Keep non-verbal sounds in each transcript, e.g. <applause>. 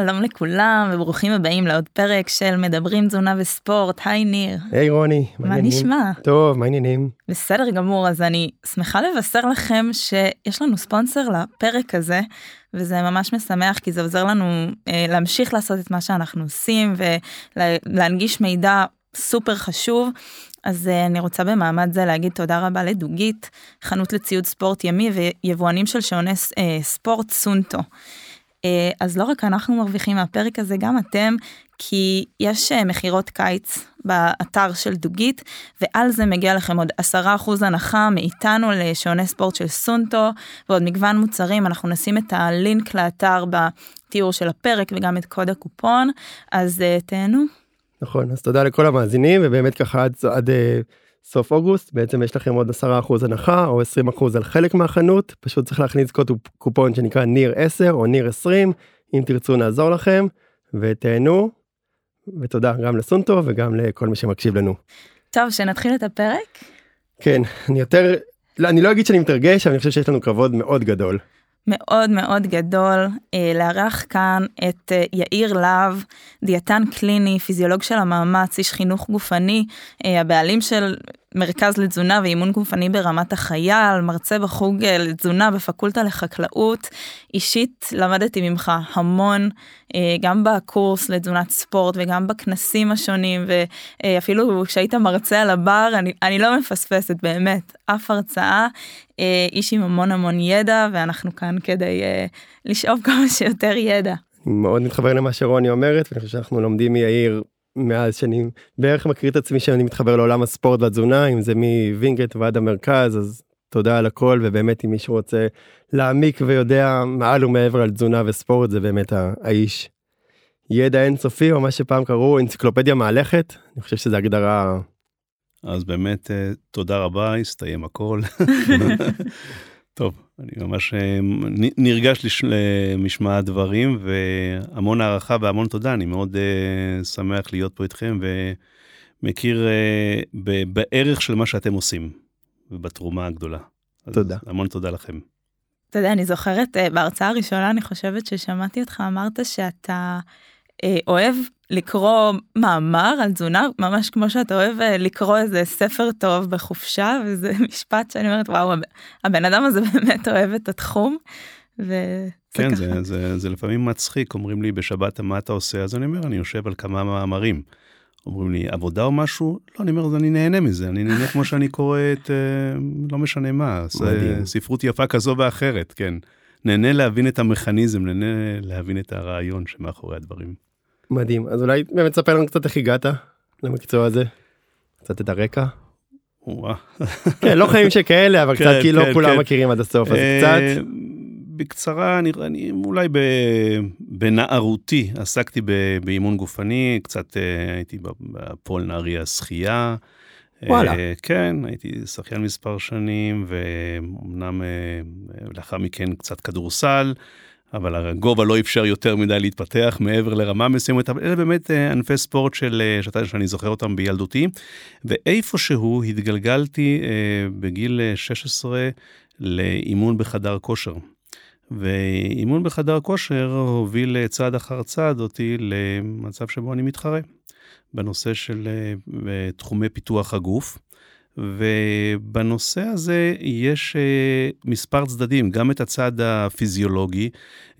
שלום לכולם וברוכים הבאים לעוד פרק של מדברים תזונה וספורט היי ניר. היי רוני. מה נשמע? טוב מה העניינים? בסדר גמור אז אני שמחה לבשר לכם שיש לנו ספונסר לפרק הזה וזה ממש משמח כי זה עוזר לנו אה, להמשיך לעשות את מה שאנחנו עושים ולהנגיש מידע סופר חשוב. אז uh, אני רוצה במעמד זה להגיד תודה רבה לדוגית, חנות לציוד ספורט ימי ויבואנים של שעוני uh, ספורט סונטו. Uh, אז לא רק אנחנו מרוויחים מהפרק הזה, גם אתם, כי יש uh, מכירות קיץ באתר של דוגית, ועל זה מגיע לכם עוד 10% הנחה מאיתנו לשעוני ספורט של סונטו, ועוד מגוון מוצרים, אנחנו נשים את הלינק לאתר בתיאור של הפרק וגם את קוד הקופון, אז uh, תהנו. נכון אז תודה לכל המאזינים ובאמת ככה עד, עד אה, סוף אוגוסט בעצם יש לכם עוד 10% הנחה או 20% על חלק מהחנות פשוט צריך להכניס קופון שנקרא ניר 10 או ניר 20 אם תרצו נעזור לכם ותהנו ותודה גם לסונטו וגם לכל מי שמקשיב לנו. טוב שנתחיל את הפרק. כן אני יותר לא, אני לא אגיד שאני מתרגש אבל אני חושב שיש לנו כבוד מאוד גדול. מאוד מאוד גדול אה, לארח כאן את אה, יאיר להב, דיאטן קליני, פיזיולוג של המאמץ, איש חינוך גופני, אה, הבעלים של מרכז לתזונה ואימון גופני ברמת החייל, מרצה בחוג אה, לתזונה בפקולטה לחקלאות. אישית למדתי ממך המון, אה, גם בקורס לתזונת ספורט וגם בכנסים השונים, ואפילו כשהיית מרצה על הבר, אני, אני לא מפספסת באמת אף הרצאה. אה, איש עם המון המון ידע, ואנחנו כאן כדי לשאוב <laughs> כמה שיותר ידע. מאוד מתחבר למה שרוני אומרת, ואני חושב שאנחנו לומדים מיאיר מאז שאני בערך מכיר את עצמי שאני מתחבר לעולם הספורט והתזונה אם זה מווינגייט ועד המרכז אז תודה על הכל ובאמת אם מישהו רוצה להעמיק ויודע מעל ומעבר על תזונה וספורט זה באמת האיש. ידע אינסופי או מה שפעם קראו אנציקלופדיה מהלכת אני חושב שזה הגדרה. אז באמת אה, תודה רבה הסתיים הכל. <laughs> <laughs> <laughs> טוב, אני ממש אה, נרגש למשמע הדברים והמון הערכה והמון תודה, אני מאוד uh, שמח להיות פה איתכם ומכיר uh, בערך של מה שאתם עושים ובתרומה הגדולה. תודה. המון תודה לכם. אתה יודע, אני זוכרת uh, בהרצאה הראשונה, אני חושבת ששמעתי אותך, אמרת שאתה אוהב לקרוא מאמר על תזונה ממש כמו שאתה אוהב אה, לקרוא איזה ספר טוב בחופשה וזה <laughs> משפט שאני אומרת וואו הבן אדם הזה <laughs> באמת אוהב את התחום. וזה כן ככה. זה, זה, זה לפעמים מצחיק אומרים לי בשבת מה אתה עושה אז אני אומר אני יושב על כמה מאמרים. אומרים לי עבודה או משהו לא אני אומר אני נהנה מזה אני נהנה כמו שאני קורא את אה, לא משנה מה ספרות יפה כזו ואחרת כן נהנה להבין את המכניזם נהנה להבין את הרעיון שמאחורי הדברים. מדהים אז אולי באמת תספר לנו קצת איך הגעת למקצוע הזה. קצת את הרקע. כן לא חיים שכאלה אבל קצת כן, כי לא כן, כולם כן. מכירים עד הסוף אז אה, קצת. בקצרה אני, אני אולי ב, בנערותי עסקתי ב, באימון גופני קצת אה, הייתי בפועל נהריה שחייה. וואלה. כן הייתי שחיין מספר שנים ואומנם לאחר מכן קצת כדורסל. אבל הגובה לא אפשר יותר מדי להתפתח מעבר לרמה מסוימת, אבל אלה באמת אה, ענפי ספורט של, אה, שאני זוכר אותם בילדותי, ואיפשהו התגלגלתי אה, בגיל 16 לאימון בחדר כושר. ואימון בחדר כושר הוביל צעד אחר צעד אותי למצב שבו אני מתחרה בנושא של תחומי פיתוח הגוף. ובנושא הזה יש אה, מספר צדדים, גם את הצד הפיזיולוגי,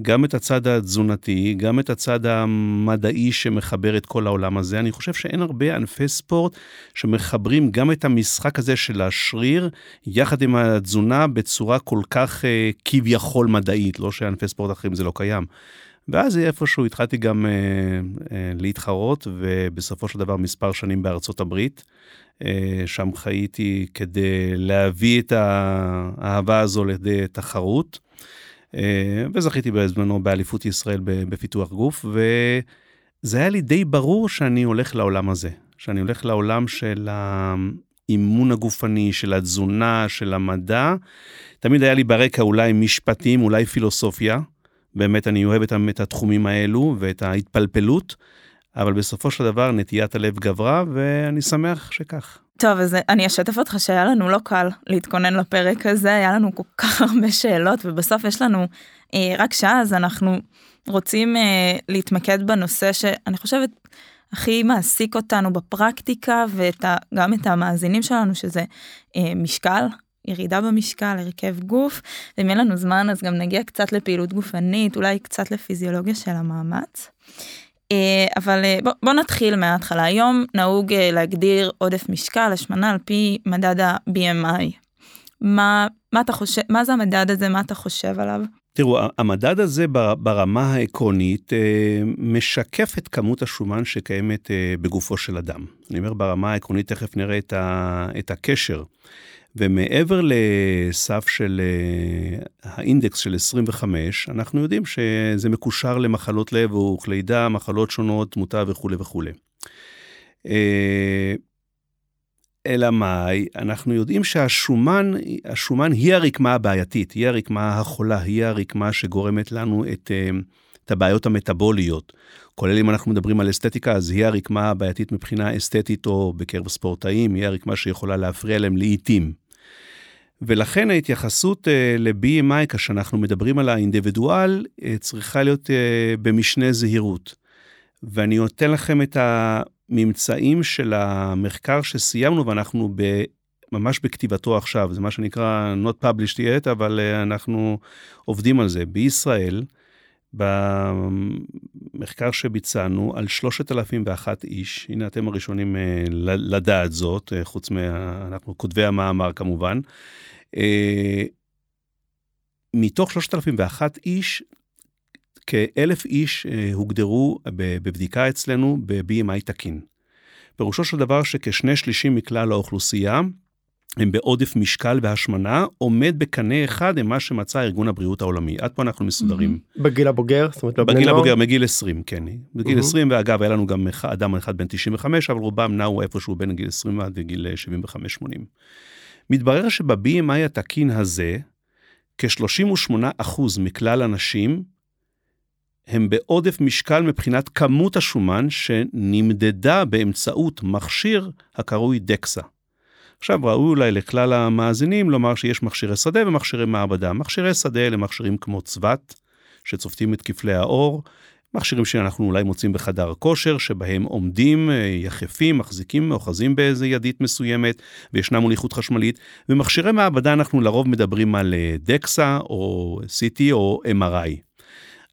גם את הצד התזונתי, גם את הצד המדעי שמחבר את כל העולם הזה. אני חושב שאין הרבה ענפי ספורט שמחברים גם את המשחק הזה של השריר, יחד עם התזונה בצורה כל כך אה, כביכול מדעית, לא שענפי ספורט אחרים זה לא קיים. ואז איפשהו התחלתי גם אה, אה, להתחרות, ובסופו של דבר מספר שנים בארצות הברית. אה, שם חייתי כדי להביא את האהבה הזו לידי תחרות. אה, וזכיתי בזמנו באליפות ישראל בפיתוח גוף, וזה היה לי די ברור שאני הולך לעולם הזה, שאני הולך לעולם של האימון הגופני, של התזונה, של המדע. תמיד היה לי ברקע אולי משפטים, אולי פילוסופיה. באמת אני אוהב את התחומים האלו ואת ההתפלפלות. אבל בסופו של דבר נטיית הלב גברה, ואני שמח שכך. טוב, אז אני אשתף אותך שהיה לנו לא קל להתכונן לפרק הזה, היה לנו כל כך <laughs> הרבה שאלות, ובסוף יש לנו אה, רק שעה, אז אנחנו רוצים אה, להתמקד בנושא שאני חושבת הכי מעסיק אותנו בפרקטיקה וגם את המאזינים שלנו שזה אה, משקל, ירידה במשקל, הרכב גוף, ואם יהיה לנו זמן אז גם נגיע קצת לפעילות גופנית, אולי קצת לפיזיולוגיה של המאמץ. אה, אבל אה, בוא, בוא נתחיל מההתחלה. היום נהוג אה, להגדיר עודף משקל, השמנה על פי מדד ה-BMI. מה, מה אתה חושב, מה זה המדד הזה, מה אתה חושב עליו? תראו, המדד הזה ברמה העקרונית משקף את כמות השומן שקיימת בגופו של אדם. אני אומר ברמה העקרונית, תכף נראה את, ה, את הקשר. ומעבר לסף של אה, האינדקס של 25, אנחנו יודעים שזה מקושר למחלות לב וכלי דם, מחלות שונות, תמותה וכולי וכולי. אה, אלא מאי, אנחנו יודעים שהשומן, השומן היא הרקמה הבעייתית, היא הרקמה החולה, היא הרקמה שגורמת לנו את, אה, את הבעיות המטבוליות. כולל אם אנחנו מדברים על אסתטיקה, אז היא הרקמה הבעייתית מבחינה אסתטית או בקרב ספורטאים, היא הרקמה שיכולה להפריע להם לעיתים. ולכן ההתייחסות uh, ל-BMI, כשאנחנו מדברים על האינדיבידואל, uh, צריכה להיות uh, במשנה זהירות. ואני נותן לכם את הממצאים של המחקר שסיימנו, ואנחנו ב, ממש בכתיבתו עכשיו, זה מה שנקרא not published yet, אבל אנחנו עובדים על זה. בישראל, במחקר שביצענו על 3,001 איש, הנה אתם הראשונים לדעת זאת, חוץ מה... אנחנו כותבי המאמר כמובן, אה, מתוך 3,001 איש, כאלף איש אה, הוגדרו בבדיקה אצלנו ב-BMI תקין. פירושו של דבר שכשני שלישים מכלל האוכלוסייה הם בעודף משקל והשמנה, עומד בקנה אחד עם מה שמצא ארגון הבריאות העולמי. עד פה אנחנו מסודרים. בגיל הבוגר? זאת אומרת, לא בגיל הבוגר, מגיל 20, כן. בגיל 20, ואגב, היה לנו גם אדם אחד בן 95, אבל רובם נעו איפשהו בין גיל 20 עד גיל 75-80. מתברר שב-BMI התקין הזה, כ-38% מכלל הנשים הם בעודף משקל מבחינת כמות השומן שנמדדה באמצעות מכשיר הקרוי דקסה. עכשיו ראוי אולי לכלל המאזינים לומר שיש מכשירי שדה ומכשירי מעבדה. מכשירי שדה אלה מכשירים כמו צבת, שצופתים את כפלי האור, מכשירים שאנחנו אולי מוצאים בחדר כושר, שבהם עומדים אה, יחפים, מחזיקים, אוחזים באיזה ידית מסוימת, וישנה מוליכות חשמלית. ומכשירי מעבדה אנחנו לרוב מדברים על אה, דקסה, או CT או MRI.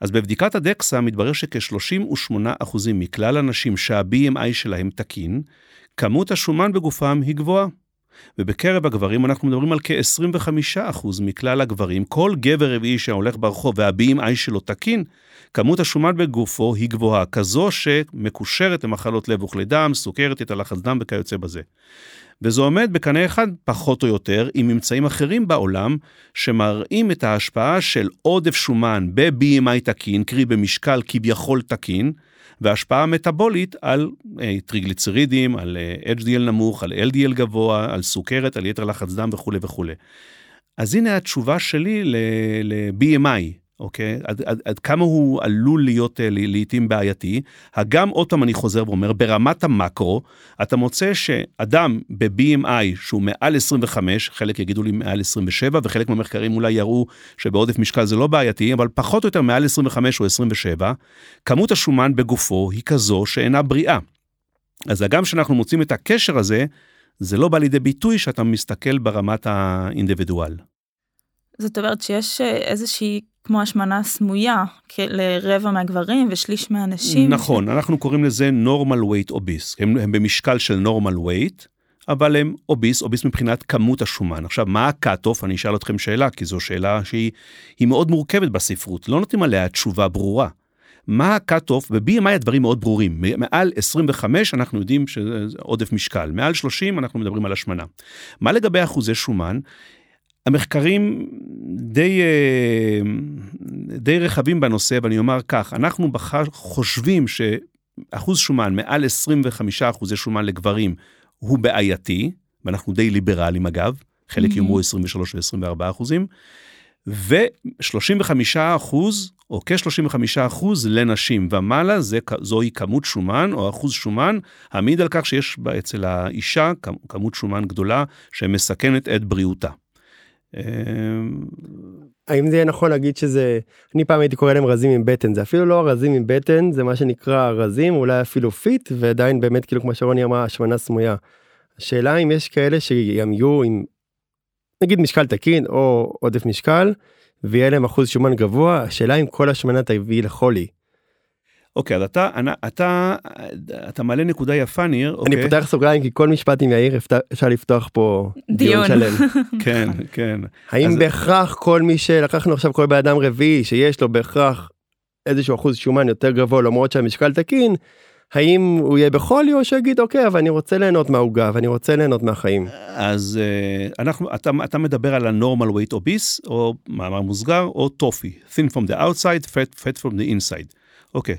אז בבדיקת הדקסה מתברר שכ-38% מכלל הנשים שה-BMI שלהם תקין, כמות השומן בגופם היא גבוהה. ובקרב הגברים אנחנו מדברים על כ-25% מכלל הגברים, כל גבר רביעי שהולך ברחוב וה-BMI שלו תקין, כמות השומן בגופו היא גבוהה, כזו שמקושרת למחלות לב וכלי דם, סוכרת, את הלחץ דם וכיוצא בזה. וזה עומד בקנה אחד, פחות או יותר, עם ממצאים אחרים בעולם, שמראים את ההשפעה של עודף שומן ב-BMI תקין, קרי במשקל כביכול תקין, והשפעה מטאבולית על אה, טריגליצרידים, על אה, HDL נמוך, על LDL גבוה, על סוכרת, על יתר לחץ דם וכולי וכולי. אז הנה התשובה שלי ל-BMI, אוקיי? עד, עד, עד כמה הוא עלול להיות uh, לעיתים בעייתי. הגם, עוד פעם אני חוזר ואומר, ברמת המקרו, אתה מוצא שאדם ב-BMI שהוא מעל 25, חלק יגידו לי מעל 27, וחלק מהמחקרים אולי יראו שבעודף משקל זה לא בעייתי, אבל פחות או יותר מעל 25 או 27, כמות השומן בגופו היא כזו שאינה בריאה. אז הגם שאנחנו מוצאים את הקשר הזה, זה לא בא לידי ביטוי שאתה מסתכל ברמת האינדיבידואל. זאת אומרת שיש אה, איזושהי כמו השמנה סמויה לרבע מהגברים ושליש מהנשים. נכון. אנחנו קוראים לזה normal weight obese. הם, הם במשקל של normal weight, אבל הם obese, obese מבחינת כמות השומן. עכשיו, מה ה cut-off? אני אשאל אתכם שאלה, כי זו שאלה שהיא מאוד מורכבת בספרות, לא נותנים עליה תשובה ברורה. מה ה cut-off? ב-BMI הדברים מאוד ברורים. מעל 25 אנחנו יודעים שזה עודף משקל, מעל 30 אנחנו מדברים על השמנה. מה לגבי אחוזי שומן? המחקרים די, אה, די רחבים בנושא, ואני אומר כך, אנחנו בחר, חושבים שאחוז שומן, מעל 25 אחוזי שומן לגברים, הוא בעייתי, ואנחנו די ליברליים אגב, חלק mm-hmm. יאמרו 23 ו-24 אחוזים, ו-35 אחוז, או כ-35 אחוז לנשים ומעלה, זה, זוהי כמות שומן או אחוז שומן, העמיד על כך שיש אצל האישה כמות שומן גדולה שמסכנת את בריאותה. האם זה יהיה נכון להגיד שזה, אני פעם הייתי קורא להם רזים עם בטן, זה אפילו לא רזים עם בטן, זה מה שנקרא רזים, אולי אפילו פיט, ועדיין באמת כאילו כמו שרוני אמרה, השמנה סמויה. השאלה אם יש כאלה שימיו עם נגיד משקל תקין או עודף משקל, ויהיה להם אחוז שומן גבוה, השאלה אם כל השמנה תביא לחולי. אוקיי, אז אתה, אתה, אתה מעלה נקודה יפה, ניר. אני אוקיי. פותח סוגריים כי כל משפט עם יאיר אפשר לפתוח פה דיון שלם. <laughs> כן, כן. האם אז... בהכרח כל מי שלקחנו עכשיו כל בן אדם רביעי שיש לו בהכרח איזשהו אחוז שומן יותר גבוה למרות שהמשקל תקין, האם הוא יהיה בחולי או שיגיד אוקיי אבל אני רוצה ליהנות מהעוגה ואני רוצה ליהנות מהחיים. אז uh, אנחנו אתה אתה מדבר על ה-normal weight obese או מאמר מוסגר או טופי thin from the outside fat, fat from the inside. אוקיי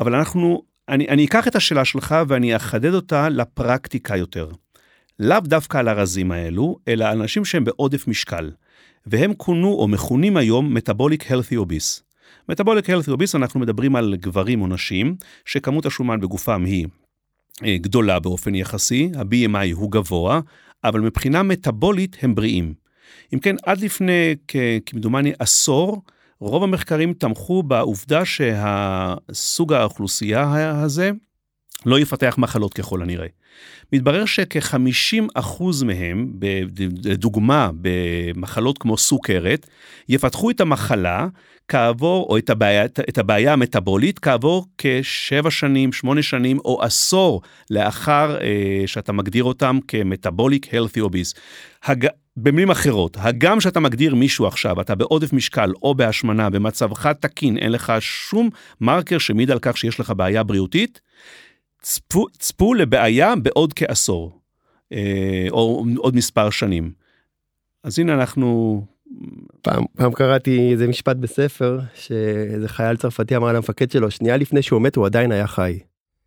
אבל אנחנו אני אני אקח את השאלה שלך ואני אחדד אותה לפרקטיקה יותר. לאו דווקא על הרזים האלו אלא אנשים שהם בעודף משקל והם כונו או מכונים היום metabolic healthy obese. מטאבוליק הלתי אוביס אנחנו מדברים על גברים או נשים שכמות השומן בגופם היא אה, גדולה באופן יחסי, ה-BMI הוא גבוה, אבל מבחינה מטאבולית הם בריאים. אם כן, עד לפני כמדומני עשור, רוב המחקרים תמכו בעובדה שהסוג האוכלוסייה הזה לא יפתח מחלות ככל הנראה. מתברר שכ-50% מהם, לדוגמה במחלות כמו סוכרת, יפתחו את המחלה כעבור, או את הבעיה, את הבעיה המטאבולית כעבור כשבע שנים, שמונה שנים או עשור לאחר אה, שאתה מגדיר אותם כמטאבוליק healthy obese. הג... במילים אחרות, הגם שאתה מגדיר מישהו עכשיו, אתה בעודף משקל או בהשמנה, במצבך תקין, אין לך שום מרקר שמעיד על כך שיש לך בעיה בריאותית, צפו, צפו לבעיה בעוד כעשור, אה, או עוד מספר שנים. אז הנה אנחנו... פעם, פעם קראתי איזה משפט בספר, שאיזה חייל צרפתי אמר למפקד שלו, שנייה לפני שהוא מת הוא עדיין היה חי.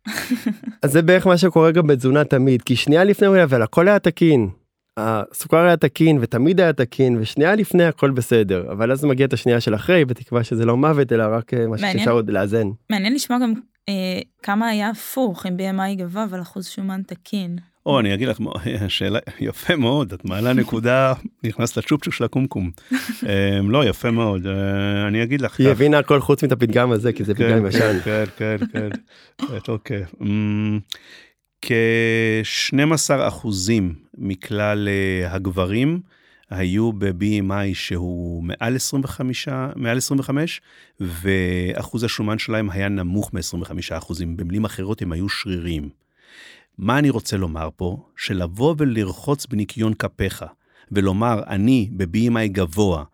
<laughs> אז זה בערך מה שקורה גם בתזונה תמיד, כי שנייה לפני הוא היה, אבל הכל היה תקין. הסוכר היה תקין ותמיד היה תקין ושנייה לפני הכל בסדר אבל אז מגיע את השנייה של אחרי בתקווה שזה לא מוות אלא רק אה, משהו שאפשר עוד לאזן. מעניין לשמוע גם אה, כמה היה הפוך עם BMI גבוה אבל אחוז שומן תקין. או אני אגיד לך <laughs> שאלה יפה מאוד את מעלה נקודה נכנס לצ'ופצ'וק של הקומקום <laughs> אה, לא יפה מאוד אה, אני אגיד לך היא הבינה הכל חוץ מאת הפתגם הזה כי זה פתגם כן, ישן. כן כן כן אוקיי. אמ, כ-12 אחוזים מכלל הגברים היו ב-BMI שהוא מעל 25, מעל 25, ואחוז השומן שלהם היה נמוך מ-25 אחוזים. במילים אחרות הם היו שרירים. מה אני רוצה לומר פה? שלבוא ולרחוץ בניקיון כפיך, ולומר, אני ב-BMI גבוה,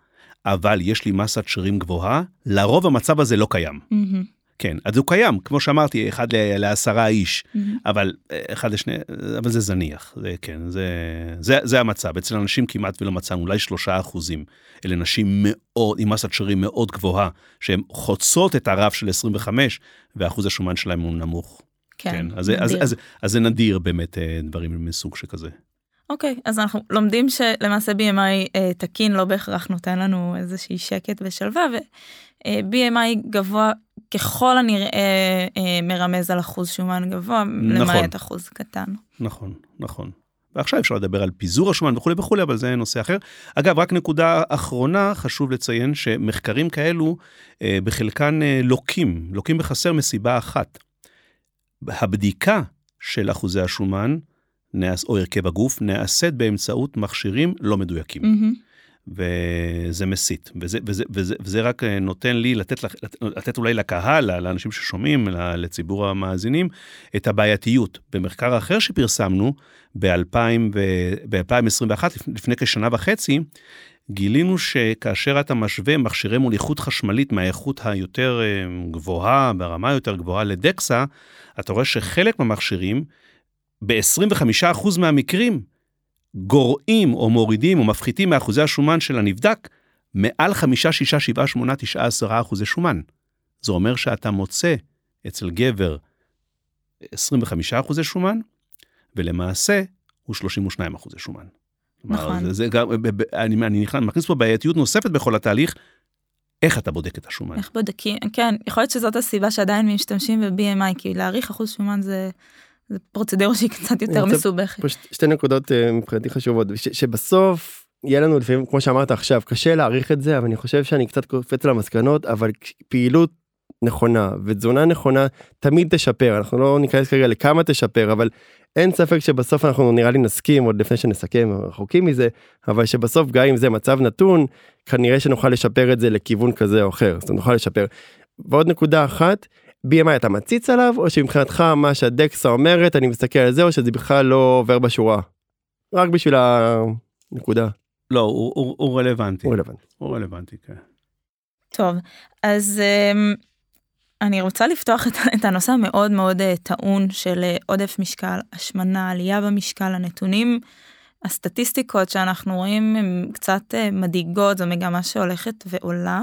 אבל יש לי מסת שרירים גבוהה, לרוב המצב הזה לא קיים. Mm-hmm. כן, אז הוא קיים, כמו שאמרתי, אחד לעשרה איש, mm-hmm. אבל אה, אחד לשני, אבל זה זניח, זה כן, זה, זה, זה המצב. אצל אנשים כמעט ולא מצאנו, אולי שלושה אחוזים. אלה נשים מאוד, עם מסת שרירים מאוד גבוהה, שהן חוצות את הרף של 25, ואחוז השומן שלהם הוא נמוך. כן, כן אז, אז, אז, אז, אז זה נדיר באמת אה, דברים מסוג שכזה. אוקיי, אז אנחנו לומדים שלמעשה BMI אה, תקין לא בהכרח נותן לנו איזושהי שקט ושלווה, ו-BMI אה, גבוה ככל הנראה אה, מרמז על אחוז שומן גבוה, נכון. למעט אחוז קטן. נכון, נכון. ועכשיו אפשר לדבר על פיזור השומן וכולי וכולי, אבל זה נושא אחר. אגב, רק נקודה אחרונה, חשוב לציין שמחקרים כאלו אה, בחלקן אה, לוקים, לוקים בחסר מסיבה אחת. הבדיקה של אחוזי השומן, או הרכב הגוף, נעשית באמצעות מכשירים לא מדויקים. Mm-hmm. וזה מסית, וזה, וזה, וזה, וזה רק אה, נותן לי לתת, לתת, לתת אולי לקהל, לאנשים ששומעים, לציבור המאזינים, את הבעייתיות. במחקר אחר שפרסמנו ב-2021, לפני כשנה וחצי, גילינו שכאשר אתה משווה מכשירי מוליכות חשמלית מהאיכות היותר אה, גבוהה, ברמה יותר גבוהה לדקסה, אתה רואה שחלק מהמכשירים, ב-25% מהמקרים, גורעים או מורידים או מפחיתים מאחוזי השומן של הנבדק מעל 5, 6, 7, 8, 9, 10 אחוזי שומן. זה אומר שאתה מוצא אצל גבר 25 אחוזי שומן, ולמעשה הוא 32 אחוזי שומן. נכון. זה, זה גם, אני, אני נכנס, מכניס פה בעייתיות נוספת בכל התהליך, איך אתה בודק את השומן? איך בודקים, כן, יכול להיות שזאת הסיבה שעדיין משתמשים ב-BMI, כי להעריך אחוז שומן זה זה פרוצדורה שהיא קצת יותר מסובכת. שתי נקודות אה, מבחינתי חשובות, שבסוף יהיה לנו לפעמים, כמו שאמרת עכשיו, קשה להעריך את זה, אבל אני חושב שאני קצת קופץ למסקנות, אבל פעילות נכונה ותזונה נכונה תמיד תשפר, אנחנו לא ניכנס כרגע לכמה תשפר, אבל אין ספק שבסוף אנחנו נראה לי נסכים עוד לפני שנסכם רחוקים מזה אבל שבסוף גם אם זה מצב נתון כנראה שנוכל לשפר את זה לכיוון כזה או אחר אז נוכל לשפר. ועוד נקודה אחת BMI אתה מציץ עליו או שמבחינתך מה שהדקסה אומרת אני מסתכל על זה או שזה בכלל לא עובר בשורה. רק בשביל הנקודה. לא הוא, הוא, הוא רלוונטי. הוא רלוונטי. הוא רלוונטי כן. טוב אז. Um... אני רוצה לפתוח את, את הנושא המאוד מאוד uh, טעון של uh, עודף משקל, השמנה, עלייה במשקל, הנתונים, הסטטיסטיקות שאנחנו רואים הן קצת uh, מדאיגות, זו מגמה שהולכת ועולה.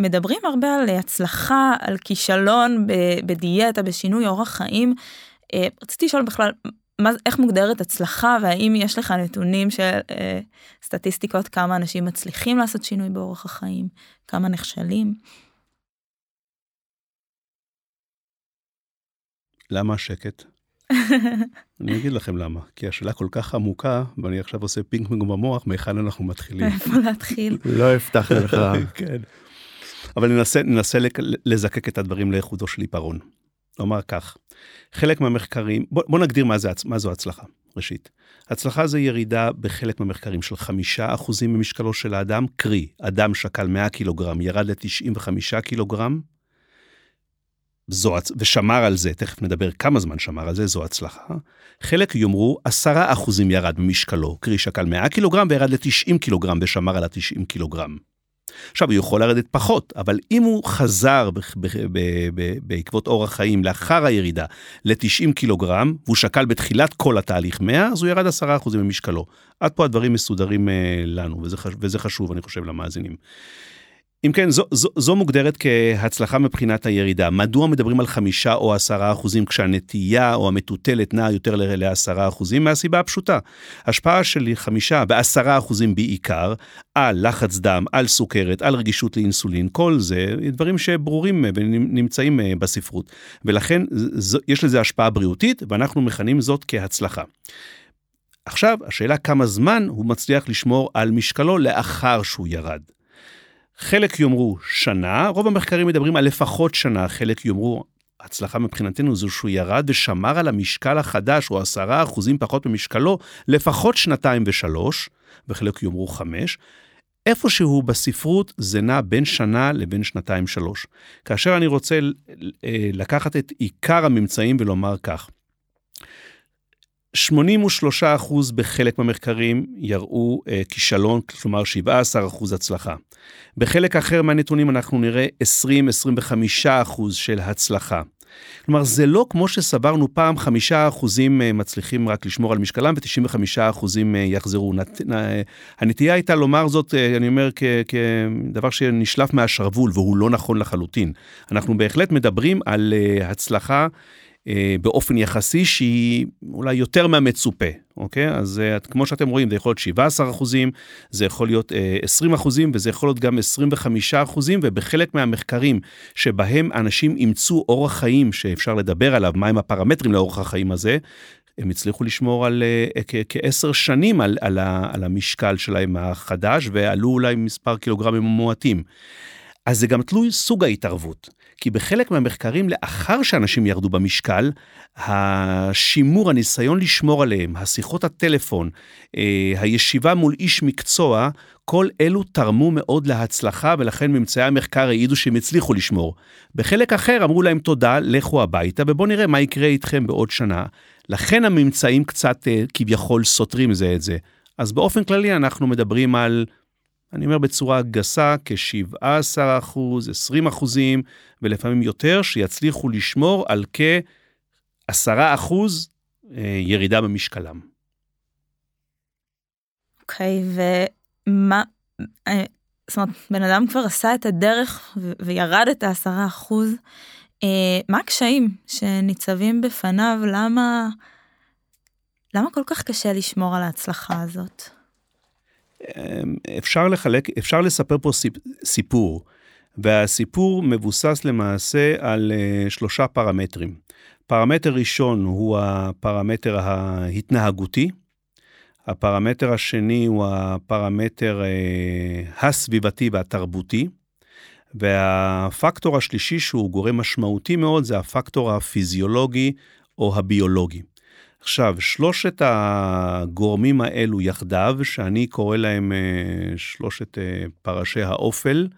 ומדברים הרבה על הצלחה, על כישלון בדיאטה, בשינוי אורח חיים. Uh, רציתי לשאול בכלל, מה, איך מוגדרת הצלחה והאם יש לך נתונים של אה, סטטיסטיקות כמה אנשים מצליחים לעשות שינוי באורח החיים, כמה נכשלים. למה השקט? <laughs> אני אגיד לכם למה, כי השאלה כל כך עמוקה, ואני עכשיו עושה פינג פונג במוח, מהיכן אנחנו מתחילים. איפה להתחיל? לא הבטחנו לך. <laughs> כן. אבל ננסה, ננסה לזקק את הדברים לאיכותו של עיפרון. נאמר כך, חלק מהמחקרים, בוא, בוא נגדיר מה, זה, מה זו הצלחה, ראשית. הצלחה זה ירידה בחלק מהמחקרים של חמישה אחוזים ממשקלו של האדם, קרי, אדם שקל 100 קילוגרם, ירד ל-95 קילוגרם, זו, ושמר על זה, תכף נדבר כמה זמן שמר על זה, זו הצלחה. חלק יאמרו עשרה אחוזים ירד במשקלו, קרי שקל 100 קילוגרם וירד ל-90 קילוגרם ושמר על ה-90 קילוגרם. עכשיו, הוא יכול לרדת פחות, אבל אם הוא חזר בעקבות אורח חיים לאחר הירידה ל-90 קילוגרם, והוא שקל בתחילת כל התהליך 100, אז הוא ירד 10% ממשקלו. עד פה הדברים מסודרים אה, לנו, וזה, וזה חשוב, אני חושב, למאזינים. אם כן, זו, זו, זו מוגדרת כהצלחה מבחינת הירידה. מדוע מדברים על חמישה או עשרה אחוזים כשהנטייה או המטוטלת נעה יותר לעשרה אחוזים? מהסיבה הפשוטה. השפעה של חמישה ועשרה אחוזים בעיקר על לחץ דם, על סוכרת, על רגישות לאינסולין, כל זה דברים שברורים ונמצאים אה, בספרות. ולכן זו, יש לזה השפעה בריאותית ואנחנו מכנים זאת כהצלחה. עכשיו, השאלה כמה זמן הוא מצליח לשמור על משקלו לאחר שהוא ירד. חלק יאמרו שנה, רוב המחקרים מדברים על לפחות שנה, חלק יאמרו, הצלחה מבחינתנו זו שהוא ירד ושמר על המשקל החדש, או עשרה אחוזים פחות ממשקלו, לפחות שנתיים ושלוש, וחלק יאמרו חמש. איפשהו בספרות זה נע בין שנה לבין שנתיים שלוש. כאשר אני רוצה אה, לקחת את עיקר הממצאים ולומר כך, 83 אחוז בחלק מהמחקרים יראו אה, כישלון, כלומר 17 אחוז הצלחה. בחלק אחר מהנתונים אנחנו נראה 20-25 אחוז של הצלחה. כלומר, זה לא כמו שסברנו פעם, 5 אחוזים אה, מצליחים רק לשמור על משקלם ו-95 אחוזים אה, יחזרו. נת, הנטייה הייתה לומר זאת, אני אומר, כדבר שנשלף מהשרוול, והוא לא נכון לחלוטין. אנחנו בהחלט מדברים על הצלחה באופן יחסי שהיא אולי יותר מהמצופה, אוקיי? אז אה, כמו שאתם רואים, זה יכול להיות 17 אחוזים, זה יכול להיות 20 אה, אחוזים וזה יכול להיות גם 25 אחוזים, ובחלק מהמחקרים שבהם אנשים אימצו אורח חיים שאפשר לדבר עליו, מהם הפרמטרים לאורח החיים הזה, הם הצליחו לשמור על כעשר שנים על, על, על המשקל שלהם החדש, ועלו אולי מספר קילוגרמים מועטים. אז זה גם תלוי סוג ההתערבות. כי בחלק מהמחקרים, לאחר שאנשים ירדו במשקל, השימור, הניסיון לשמור עליהם, השיחות הטלפון, אה, הישיבה מול איש מקצוע, כל אלו תרמו מאוד להצלחה, ולכן ממצאי המחקר העידו שהם הצליחו לשמור. בחלק אחר אמרו להם תודה, לכו הביתה, ובואו נראה מה יקרה איתכם בעוד שנה. לכן הממצאים קצת אה, כביכול סותרים זה את זה. אז באופן כללי אנחנו מדברים על אני אומר בצורה גסה, כ-17 אחוז, 20 אחוזים, ולפעמים יותר, שיצליחו לשמור על כ-10 אחוז אה, ירידה במשקלם. אוקיי, okay, ומה, אה, זאת אומרת, בן אדם כבר עשה את הדרך וירד את ה-10 אחוז, אה, מה הקשיים שניצבים בפניו? למה, למה כל כך קשה לשמור על ההצלחה הזאת? אמ, אפשר לחלק, אפשר לספר פה סיפור, והסיפור מבוסס למעשה על אה, שלושה פרמטרים. פרמטר ראשון הוא הפרמטר ההתנהגותי, הפרמטר השני הוא הפרמטר אה, הסביבתי והתרבותי. והפקטור השלישי שהוא גורם משמעותי מאוד זה הפקטור הפיזיולוגי או הביולוגי. עכשיו, שלושת הגורמים האלו יחדיו, שאני קורא להם אה, שלושת אה, פרשי האופל,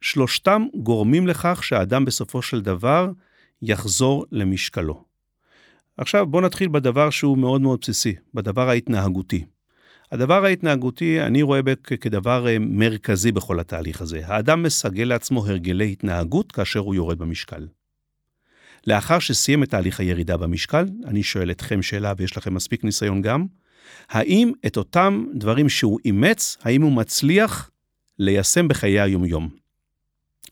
שלושתם גורמים לכך שהאדם בסופו של דבר יחזור למשקלו. עכשיו בוא נתחיל בדבר שהוא מאוד מאוד בסיסי, בדבר ההתנהגותי. הדבר ההתנהגותי, אני רואה כדבר אה, מרכזי בכל התהליך הזה. האדם מסגל לעצמו הרגלי התנהגות כאשר הוא יורד במשקל. לאחר שסיים את תהליך הירידה במשקל, אני שואל אתכם שאלה ויש לכם מספיק ניסיון גם, האם את אותם דברים שהוא אימץ, האם הוא מצליח ליישם בחיי היומיום?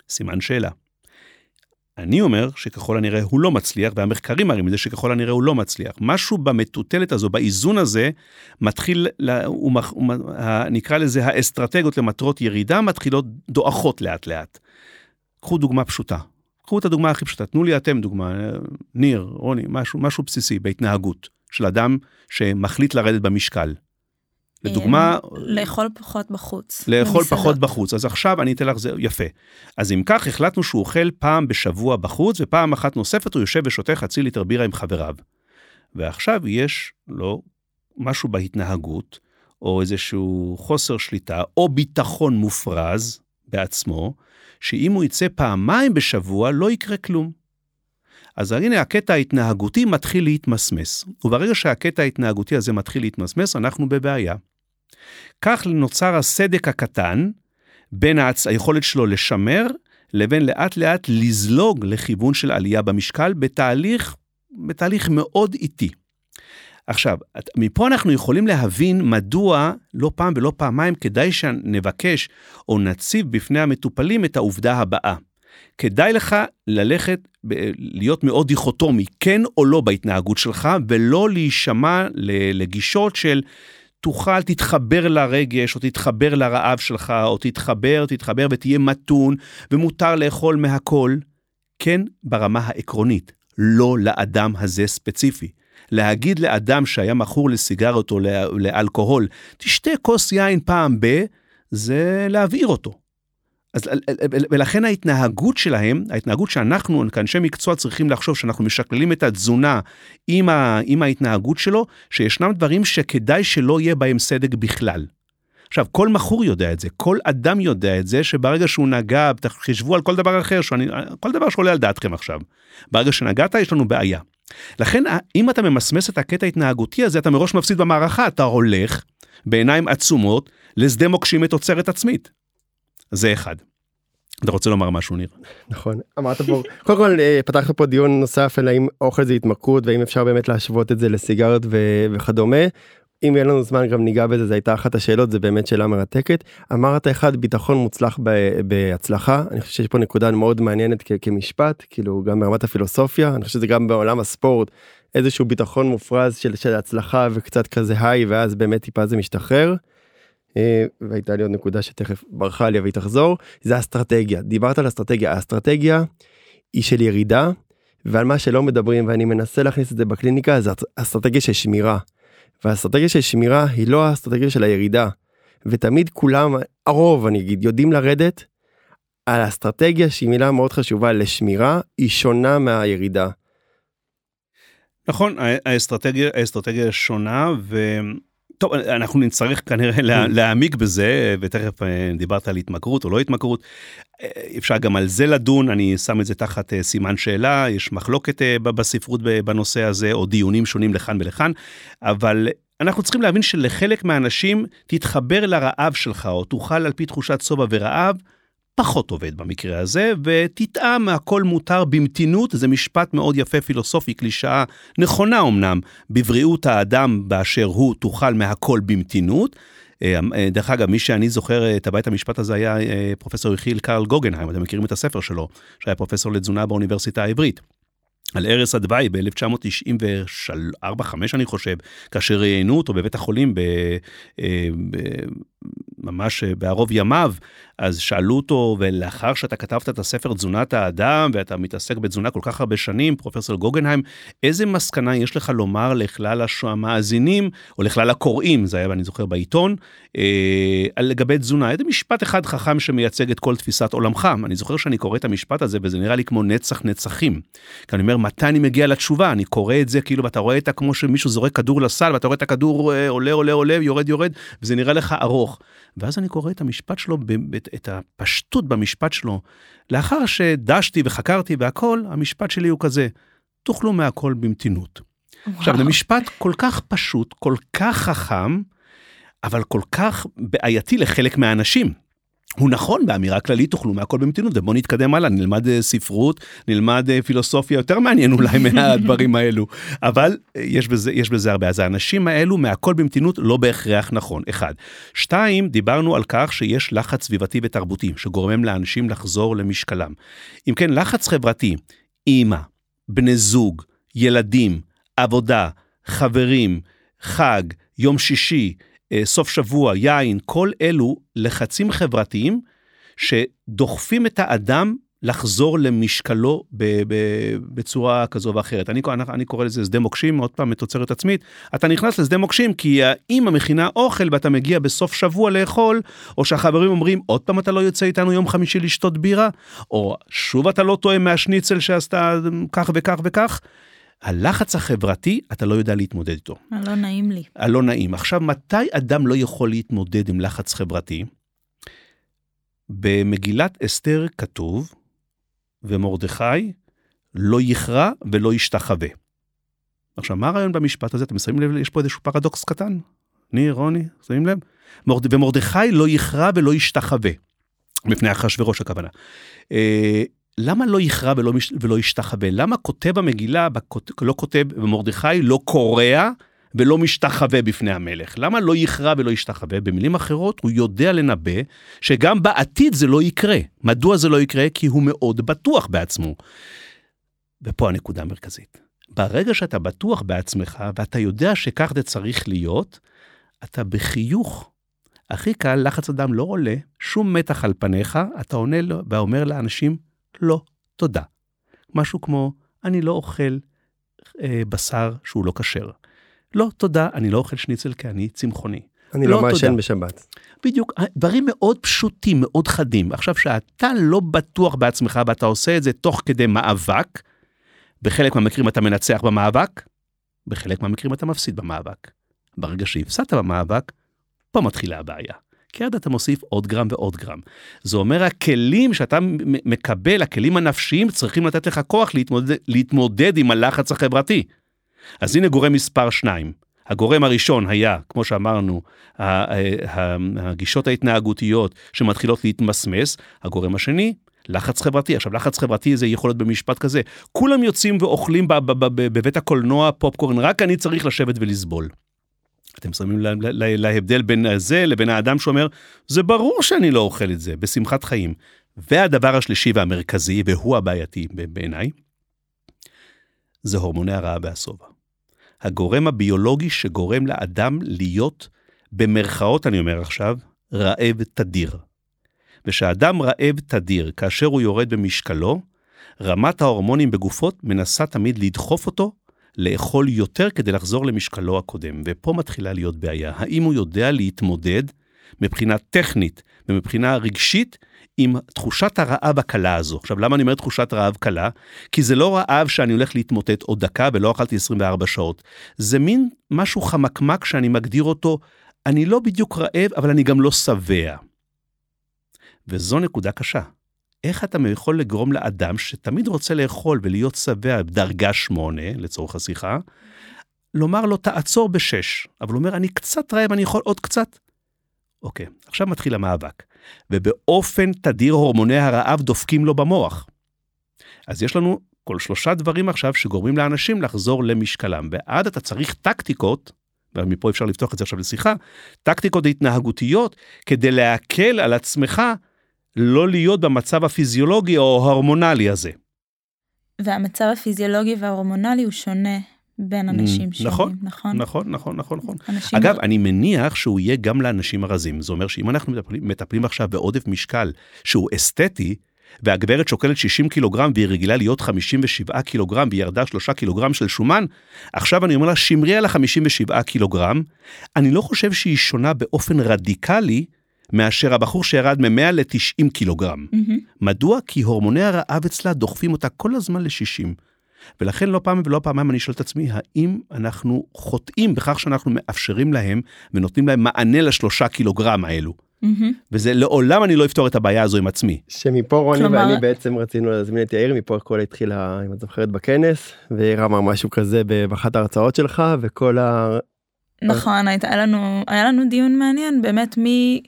סימן שאלה. אני אומר שככל הנראה הוא לא מצליח, והמחקרים מראים את זה שככל הנראה הוא לא מצליח. משהו במטוטלת הזו, באיזון הזה, מתחיל, לה, נקרא לזה האסטרטגיות למטרות ירידה, מתחילות דועכות לאט לאט. קחו דוגמה פשוטה. קחו את הדוגמה הכי פשוטה, תנו לי אתם דוגמה, ניר, רוני, משהו, משהו בסיסי בהתנהגות של אדם שמחליט לרדת במשקל. לדוגמה... לאכול פחות בחוץ. לאכול פחות בחוץ. אז עכשיו אני אתן לך זה יפה. אז אם כך החלטנו שהוא אוכל פעם בשבוע בחוץ, ופעם אחת נוספת הוא יושב ושותה חצי ליטר בירה עם חבריו. ועכשיו יש לו משהו בהתנהגות, או איזשהו חוסר שליטה, או ביטחון מופרז בעצמו, שאם הוא יצא פעמיים בשבוע לא יקרה כלום. אז הנה הקטע ההתנהגותי מתחיל להתמסמס, וברגע שהקטע ההתנהגותי הזה מתחיל להתמסמס, אנחנו בבעיה. כך נוצר הסדק הקטן בין הצ... היכולת שלו לשמר לבין לאט לאט לזלוג לכיוון של עלייה במשקל בתהליך, בתהליך מאוד איטי. עכשיו, מפה אנחנו יכולים להבין מדוע לא פעם ולא פעמיים כדאי שנבקש או נציב בפני המטופלים את העובדה הבאה. כדאי לך ללכת, להיות מאוד דיכוטומי, כן או לא בהתנהגות שלך, ולא להישמע לגישות של תוכל, תתחבר לרגש, או תתחבר לרעב שלך, או תתחבר, תתחבר ותהיה מתון, ומותר לאכול מהכל. כן, ברמה העקרונית, לא לאדם הזה ספציפי. להגיד לאדם שהיה מכור לסיגריות או לאלכוהול, תשתה כוס יין פעם ב, זה להבעיר אותו. אז, ולכן ההתנהגות שלהם, ההתנהגות שאנחנו כאנשי מקצוע צריכים לחשוב שאנחנו משקללים את התזונה עם, ה, עם ההתנהגות שלו, שישנם דברים שכדאי שלא יהיה בהם סדק בכלל. עכשיו, כל מכור יודע את זה, כל אדם יודע את זה, שברגע שהוא נגע, תחשבו על כל דבר אחר, שאני, כל דבר שעולה על דעתכם עכשיו. ברגע שנגעת, יש לנו בעיה. לכן, אם אתה ממסמס את הקטע ההתנהגותי הזה, אתה מראש מפסיד במערכה, אתה הולך בעיניים עצומות לשדה מוקשים מתוצרת עצמית. זה אחד. אתה רוצה לומר משהו ניר? נכון אמרת פה קודם כל אה, פתחת פה דיון נוסף על האם אוכל זה התמכרות והאם אפשר באמת להשוות את זה לסיגרת ו- וכדומה. אם יהיה לנו זמן גם ניגע בזה, זו הייתה אחת השאלות, זה באמת שאלה מרתקת. אמרת אחד, ביטחון מוצלח ב- בהצלחה, אני חושב שיש פה נקודה מאוד מעניינת כ- כמשפט, כאילו גם ברמת הפילוסופיה, אני חושב שזה גם בעולם הספורט, איזשהו ביטחון מופרז של, של הצלחה וקצת כזה היי, ואז באמת טיפה זה משתחרר. אה, והייתה לי עוד נקודה שתכף ברחה לי והיא תחזור, זה אסטרטגיה. דיברת על אסטרטגיה, האסטרטגיה היא של ירידה, ועל מה שלא מדברים ואני מנסה להכניס את זה בקליניקה זה אסטרטגיה של שמירה. והאסטרטגיה של שמירה היא לא האסטרטגיה של הירידה. ותמיד כולם, הרוב אני אגיד, יודעים לרדת. האסטרטגיה שהיא מילה מאוד חשובה לשמירה היא שונה מהירידה. נכון האסטרטגיה האסטרטגיה שונה ו... טוב, אנחנו נצטרך כנראה <laughs> לה. להעמיק בזה, ותכף אה, דיברת על התמכרות או לא התמכרות. אה, אפשר גם על זה לדון, אני שם את זה תחת אה, סימן שאלה, יש מחלוקת בספרות בנושא הזה, או דיונים שונים לכאן ולכאן, אבל אנחנו צריכים להבין שלחלק מהאנשים תתחבר לרעב שלך, או תוכל על פי תחושת שובע ורעב, פחות עובד במקרה הזה, ותטעם הכל מותר במתינות, זה משפט מאוד יפה פילוסופי, קלישאה נכונה אמנם, בבריאות האדם באשר הוא תאכל מהכל במתינות. אה, אה, דרך אגב, מי שאני זוכר את הבית המשפט הזה היה אה, פרופסור יחיל קרל גוגנהיים, אתם מכירים את הספר שלו, שהיה פרופסור לתזונה באוניברסיטה העברית. על ערש הדווי ב-1994-5 אני חושב, כאשר ראיינו אותו בבית החולים ב, ב, ממש בערוב ימיו, אז שאלו אותו, ולאחר שאתה כתבת את הספר תזונת האדם, ואתה מתעסק בתזונה כל כך הרבה שנים, פרופסור גוגנהיים, איזה מסקנה יש לך לומר לכלל המאזינים, או לכלל הקוראים, זה היה, אני זוכר, בעיתון, אה, לגבי תזונה? איזה משפט אחד חכם שמייצג את כל תפיסת עולמך? אני זוכר שאני קורא את המשפט הזה, וזה נראה לי כמו נצח נצחים. כי אני אומר, מתי אני מגיע לתשובה? אני קורא את זה כאילו, ואתה רואה את כמו שמישהו זורק כדור לסל, ואתה רואה את הכדור אה, עולה, עולה, עולה, יורד, יורד, וזה נראה לך ארוך. ואז אני קורא את המשפט שלו, את הפשטות במשפט שלו. לאחר שדשתי וחקרתי והכל, המשפט שלי הוא כזה, תאכלו מהכל במתינות. וואו. עכשיו, זה משפט כל כך פשוט, כל כך חכם, אבל כל כך בעייתי לחלק מהאנשים. הוא נכון באמירה כללית תאכלו מהכל במתינות ובוא נתקדם הלאה נלמד אה, ספרות נלמד אה, פילוסופיה יותר מעניין אולי <laughs> מהדברים האלו אבל אה, יש בזה יש בזה הרבה אז האנשים האלו מהכל במתינות לא בהכרח נכון אחד. שתיים דיברנו על כך שיש לחץ סביבתי ותרבותי שגורם לאנשים לחזור למשקלם. אם כן לחץ חברתי אימא בני זוג ילדים עבודה חברים חג יום שישי סוף שבוע, יין, כל אלו לחצים חברתיים שדוחפים את האדם לחזור למשקלו בצורה כזו ואחרת. אני, אני, אני קורא לזה שדה מוקשים, עוד פעם מתוצרת עצמית. אתה נכנס לשדה מוקשים כי האמא מכינה אוכל ואתה מגיע בסוף שבוע לאכול, או שהחברים אומרים, עוד פעם אתה לא יוצא איתנו יום חמישי לשתות בירה, או שוב אתה לא טועה מהשניצל שעשתה כך וכך וכך. הלחץ החברתי, אתה לא יודע להתמודד איתו. הלא נעים לי. הלא נעים. עכשיו, מתי אדם לא יכול להתמודד עם לחץ חברתי? במגילת אסתר כתוב, ומרדכי לא יכרע ולא ישתחווה. עכשיו, מה הרעיון במשפט הזה? אתם שמים לב, יש פה איזשהו פרדוקס קטן? ניר, רוני, שמים לב? מורד... ומרדכי לא יכרע ולא ישתחווה. מפני אחשוורוש הכוונה. למה לא יכרע ולא, ולא ישתחווה? למה כותב המגילה, לא כותב, ומרדכי לא קורע ולא משתחווה בפני המלך? למה לא יכרע ולא ישתחווה? במילים אחרות, הוא יודע לנבא שגם בעתיד זה לא יקרה. מדוע זה לא יקרה? כי הוא מאוד בטוח בעצמו. ופה הנקודה המרכזית. ברגע שאתה בטוח בעצמך ואתה יודע שכך זה צריך להיות, אתה בחיוך. הכי קל, לחץ אדם לא עולה, שום מתח על פניך, אתה עונה לו ואומר לאנשים, לא, תודה. משהו כמו, אני לא אוכל אה, בשר שהוא לא כשר. לא, תודה, אני לא אוכל שניצל כי אני צמחוני. אני לא, לא מעשן בשבת. בדיוק, דברים מאוד פשוטים, מאוד חדים. עכשיו, שאתה לא בטוח בעצמך ואתה עושה את זה תוך כדי מאבק, בחלק מהמקרים אתה מנצח במאבק, בחלק מהמקרים אתה מפסיד במאבק. ברגע שהפסדת במאבק, פה מתחילה הבעיה. כי עד אתה מוסיף עוד גרם ועוד גרם. זה אומר הכלים שאתה מקבל, הכלים הנפשיים, צריכים לתת לך כוח להתמודד, להתמודד עם הלחץ החברתי. אז הנה גורם מספר שניים. הגורם הראשון היה, כמו שאמרנו, הגישות ההתנהגותיות שמתחילות להתמסמס. הגורם השני, לחץ חברתי. עכשיו, לחץ חברתי זה יכול להיות במשפט כזה, כולם יוצאים ואוכלים בבית הקולנוע פופקורן, רק אני צריך לשבת ולסבול. אתם שמים להבדל בין זה לבין האדם שאומר, זה ברור שאני לא אוכל את זה, בשמחת חיים. והדבר השלישי והמרכזי, והוא הבעייתי בעיניי, זה הורמוני הרעה והשובע. הגורם הביולוגי שגורם לאדם להיות, במרכאות אני אומר עכשיו, רעב תדיר. ושאדם רעב תדיר, כאשר הוא יורד במשקלו, רמת ההורמונים בגופות מנסה תמיד לדחוף אותו לאכול יותר כדי לחזור למשקלו הקודם. ופה מתחילה להיות בעיה. האם הוא יודע להתמודד מבחינה טכנית ומבחינה רגשית עם תחושת הרעב הקלה הזו. עכשיו, למה אני אומר תחושת רעב קלה? כי זה לא רעב שאני הולך להתמוטט עוד דקה ולא אכלתי 24 שעות. זה מין משהו חמקמק שאני מגדיר אותו, אני לא בדיוק רעב, אבל אני גם לא שבע. וזו נקודה קשה. איך אתה יכול לגרום לאדם שתמיד רוצה לאכול ולהיות שבע דרגה שמונה, לצורך השיחה, לומר לו תעצור בשש, אבל הוא אומר אני קצת רעב, אני יכול עוד קצת? אוקיי, עכשיו מתחיל המאבק, ובאופן תדיר הורמוני הרעב דופקים לו במוח. אז יש לנו כל שלושה דברים עכשיו שגורמים לאנשים לחזור למשקלם, ועד אתה צריך טקטיקות, ומפה אפשר לפתוח את זה עכשיו לשיחה, טקטיקות התנהגותיות כדי להקל על עצמך לא להיות במצב הפיזיולוגי או ההורמונלי הזה. והמצב הפיזיולוגי וההורמונלי הוא שונה בין אנשים שונים, נכון, נכון? נכון, נכון, נכון, נכון. אגב, אני מניח שהוא יהיה גם לאנשים הרזים. זה אומר שאם אנחנו מטפלים, מטפלים עכשיו בעודף משקל שהוא אסתטי, והגברת שוקלת 60 קילוגרם והיא רגילה להיות 57 קילוגרם והיא ירדה 3 קילוגרם של שומן, עכשיו אני אומר לה, שמרי על ה-57 קילוגרם. אני לא חושב שהיא שונה באופן רדיקלי מאשר הבחור שירד מ-100 ל-90 קילוגרם. מהמם. מדוע? כי הורמוני הרעב אצלה דוחפים אותה כל הזמן ל-60. ולכן לא פעם ולא פעמיים אני שואל את עצמי, האם אנחנו חוטאים בכך שאנחנו מאפשרים להם ונותנים להם מענה לשלושה קילוגרם האלו? מהמם. וזה לעולם אני לא אפתור את הבעיה הזו עם עצמי. שמפה רוני כלומר- ואני בעצם רצינו להזמין את יאיר, מפה הכל התחילה, אם את זוכרת, בכנס, ויאיר אמר משהו כזה באחת ההרצאות שלך, וכל ה... נכון, הייתה לנו, היה לנו דיון מעניין, באמת מי,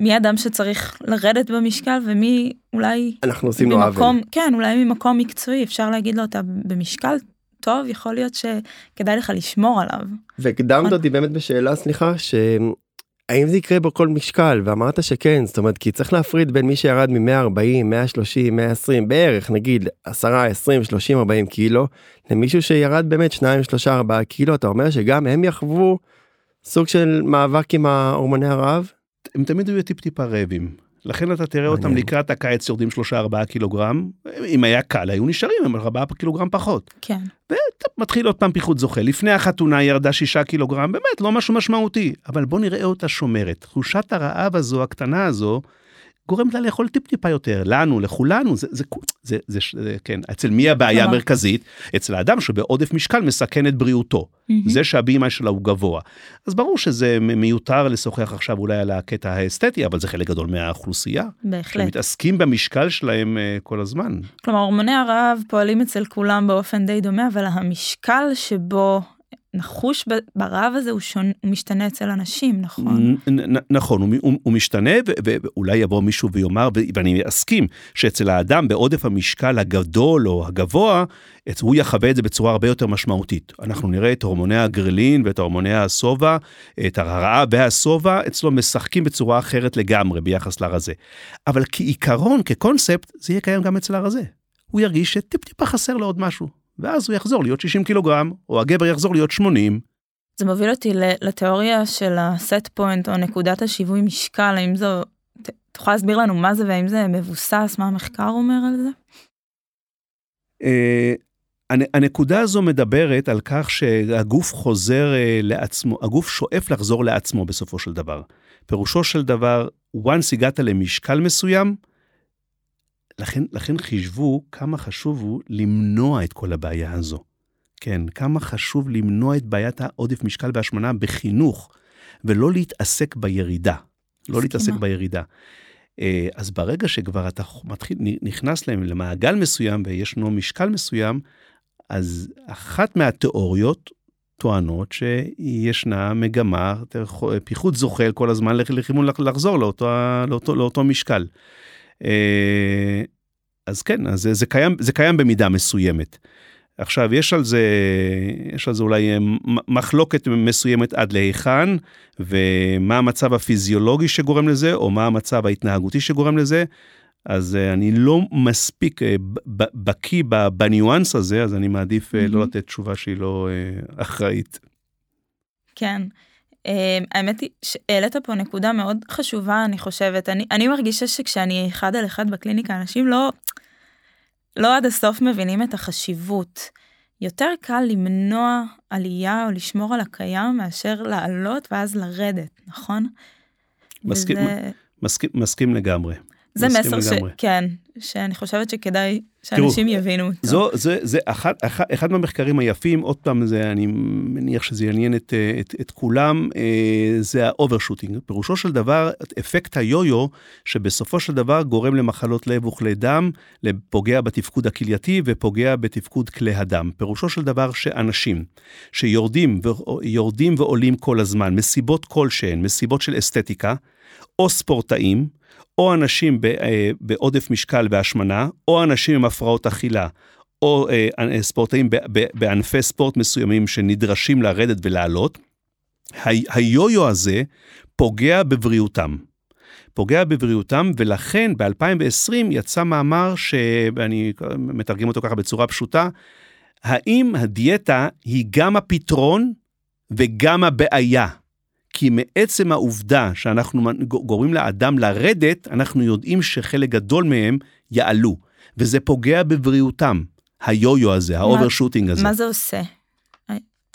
מי אדם שצריך לרדת במשקל ומי אולי אנחנו עושים לו עוול. ממקום, כן, אולי ממקום מקצועי, אפשר להגיד לו, אתה במשקל טוב, יכול להיות שכדאי לך לשמור עליו. והקדמת. אותי באמת בשאלה, סליחה, שהאם זה יקרה בכל משקל, ואמרת שכן, זאת אומרת, כי צריך להפריד בין מי שירד מ-140, 130, 120, בערך, נגיד 10, 20, 30, 40 קילו, למישהו שירד באמת 2, 3, 4 קילו, אתה אומר שגם הם יחוו סוג של מאבק עם ההורמוני הרעב? הם תמיד היו טיפ-טיפה רעבים. לכן אתה תראה אותם. לקראת הקיץ יורדים 3-4 קילוגרם, אם היה קל היו נשארים עם 4 קילוגרם פחות. כן, טוב, מתחיל עוד פעם פיחות זוחל. לפני החתונה היא ירדה 6 קילוגרם, באמת לא משהו משמעותי, אבל בוא נראה אותה שומרת. תחושת הרעב הזו, הקטנה הזו, גורמת לה לאכול טיפ-טיפה יותר, לנו, לכולנו, זה, זה, זה, זה, זה, כן, אצל מי הבעיה המרכזית? אצל האדם שבעודף משקל מסכן את בריאותו. זה שה-BMI שלה הוא גבוה. אז ברור שזה מיותר לשוחח עכשיו אולי על הקטע האסתטי, אבל זה חלק גדול מהאוכלוסייה, בהחלט. שמתעסקים במשקל שלהם אה, כל הזמן. כלומר, הורמוני הרעב פועלים אצל כולם באופן די דומה, אבל המשקל שבו נחוש ברעב הזה הוא, שון, הוא משתנה אצל אנשים, נכון? נ- נ- נכון, הוא, הוא, הוא משתנה, ו- ואולי יבוא מישהו ויאמר, ו- ואני אסכים, שאצל האדם בעודף המשקל הגדול או הגבוה, הוא יחווה את זה בצורה הרבה יותר משמעותית. אנחנו נראה את הורמוני הגרלין ואת הורמוני השובע, את הרעב והשובע, אצלו משחקים בצורה אחרת לגמרי ביחס לרזה. אבל כעיקרון, כקונספט, זה יהיה קיים גם אצל הרזה. הוא ירגיש שטיפ-טיפה חסר לו עוד משהו, ואז הוא יחזור להיות 60 קילוגרם, או הגבר יחזור להיות 80, זה מוביל אותי לתיאוריה של הסט פוינט או נקודת השיווי משקל, האם זו, ת- תוכל להסביר לנו מה זה והאם זה מבוסס, מה המחקר אומר על זה? אה, הנ- הנקודה הזו מדברת על כך שהגוף חוזר אה, לעצמו, הגוף שואף לחזור לעצמו בסופו של דבר. פירושו של דבר, once הגעת למשקל מסוים, לכן, לכן חישבו כמה חשוב הוא למנוע את כל הבעיה הזו. כן, כמה חשוב למנוע את בעיית העודף משקל והשמנה בחינוך, ולא להתעסק בירידה. לא מסכימה. להתעסק בירידה. אה, אז ברגע שכבר אתה מתחיל, נכנס להם למעגל מסוים וישנו משקל מסוים, אז אחת מהתיאוריות טוענות שישנה מגמה, פיחות זוחל כל הזמן לכיוון לחזור לאותו, לאותו, לאותו משקל. אה, אז כן, אז זה, זה, קיים, זה קיים במידה מסוימת. עכשיו, יש על זה, יש על זה אולי מחלוקת מסוימת עד להיכן, ומה המצב הפיזיולוגי שגורם לזה, או מה המצב ההתנהגותי שגורם לזה. אז אני לא מספיק בקיא בניואנס הזה, אז אני מעדיף mm-hmm. לא לתת תשובה שהיא לא אחראית. כן. האמת היא שהעלית פה נקודה מאוד חשובה, אני חושבת. אני, אני מרגישה שכשאני אחד על אחד בקליניקה, אנשים לא, לא עד הסוף מבינים את החשיבות. יותר קל למנוע עלייה או לשמור על הקיים מאשר לעלות ואז לרדת, נכון? מסכים, וזה... מסכים, מסכים לגמרי. זה מסר ש... כן, שאני חושבת שכדאי שאנשים תראו, יבינו אותו. זו, זה, זה אחד, אחד, אחד מהמחקרים היפים, עוד פעם, זה, אני מניח שזה יעניין את, את, את כולם, זה ה overshooting. פירושו של דבר, אפקט היו-יו, שבסופו של דבר גורם למחלות לב וכלי דם, פוגע בתפקוד הכלייתי ופוגע בתפקוד כלי הדם. פירושו של דבר שאנשים שיורדים ויורדים ועולים כל הזמן, מסיבות כלשהן, מסיבות של אסתטיקה, או ספורטאים, או אנשים בעודף משקל והשמנה, או אנשים עם הפרעות אכילה, או ספורטאים בענפי ספורט מסוימים שנדרשים לרדת ולעלות, היו-יו הזה פוגע בבריאותם. פוגע בבריאותם, ולכן ב-2020 יצא מאמר שאני מתרגם אותו ככה בצורה פשוטה, האם הדיאטה היא גם הפתרון וגם הבעיה? כי מעצם העובדה שאנחנו גורמים לאדם לרדת, אנחנו יודעים שחלק גדול מהם יעלו, וזה פוגע בבריאותם, היו-יו הזה, ה overshooting הזה. מה זה עושה?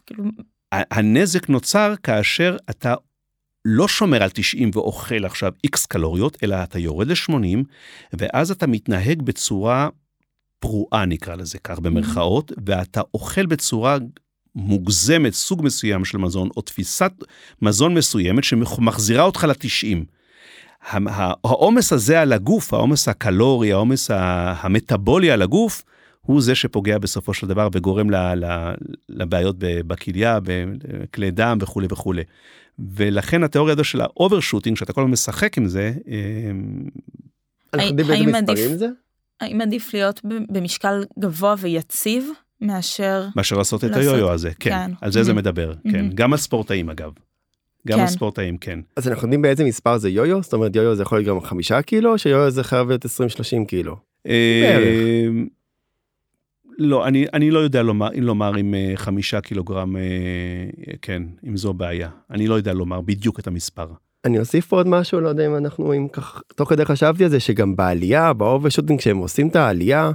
כאילו... הנזק נוצר כאשר אתה לא שומר על 90 ואוכל עכשיו איקס קלוריות, אלא אתה יורד ל-80, ואז אתה מתנהג בצורה פרועה, נקרא לזה כך במרכאות, ואתה אוכל בצורה מוגזמת, סוג מסוים של מזון, או תפיסת מזון מסוימת שמחזירה אותך ל-90. העומס הזה על הגוף, העומס הקלורי, העומס המטאבולי על הגוף, הוא זה שפוגע בסופו של דבר וגורם לבעיות בכליה, בכלי דם וכולי וכולי. ולכן התיאוריה הזו של ה overshooting, שאתה כל הזמן משחק עם זה, אנחנו יודעים באיזה מספרים זה? האם עדיף להיות במשקל גבוה ויציב מאשר... מאשר לעשות את היו-יו הזה, כן, כן. על זה mm-hmm. זה מדבר, כן. גם הספורטאים אגב. גם כן. הספורטאים, כן. אז אנחנו יודעים באיזה מספר זה יו-יו? זאת אומרת יו-יו זה יכול להיות גם חמישה קילו, או שיו-יו זה חייב להיות 20-30 קילו? אה, לא, אני, אני לא יודע לומר, לומר אם uh, חמישה קילוגרם, uh, כן, אם זו בעיה. אני לא יודע לומר בדיוק את המספר. אני אוסיף עוד משהו, לא יודע אם אנחנו, אם כך, תוך כדי חשבתי על זה, שגם בעלייה, ב overshooting, כשהם עושים את העלייה,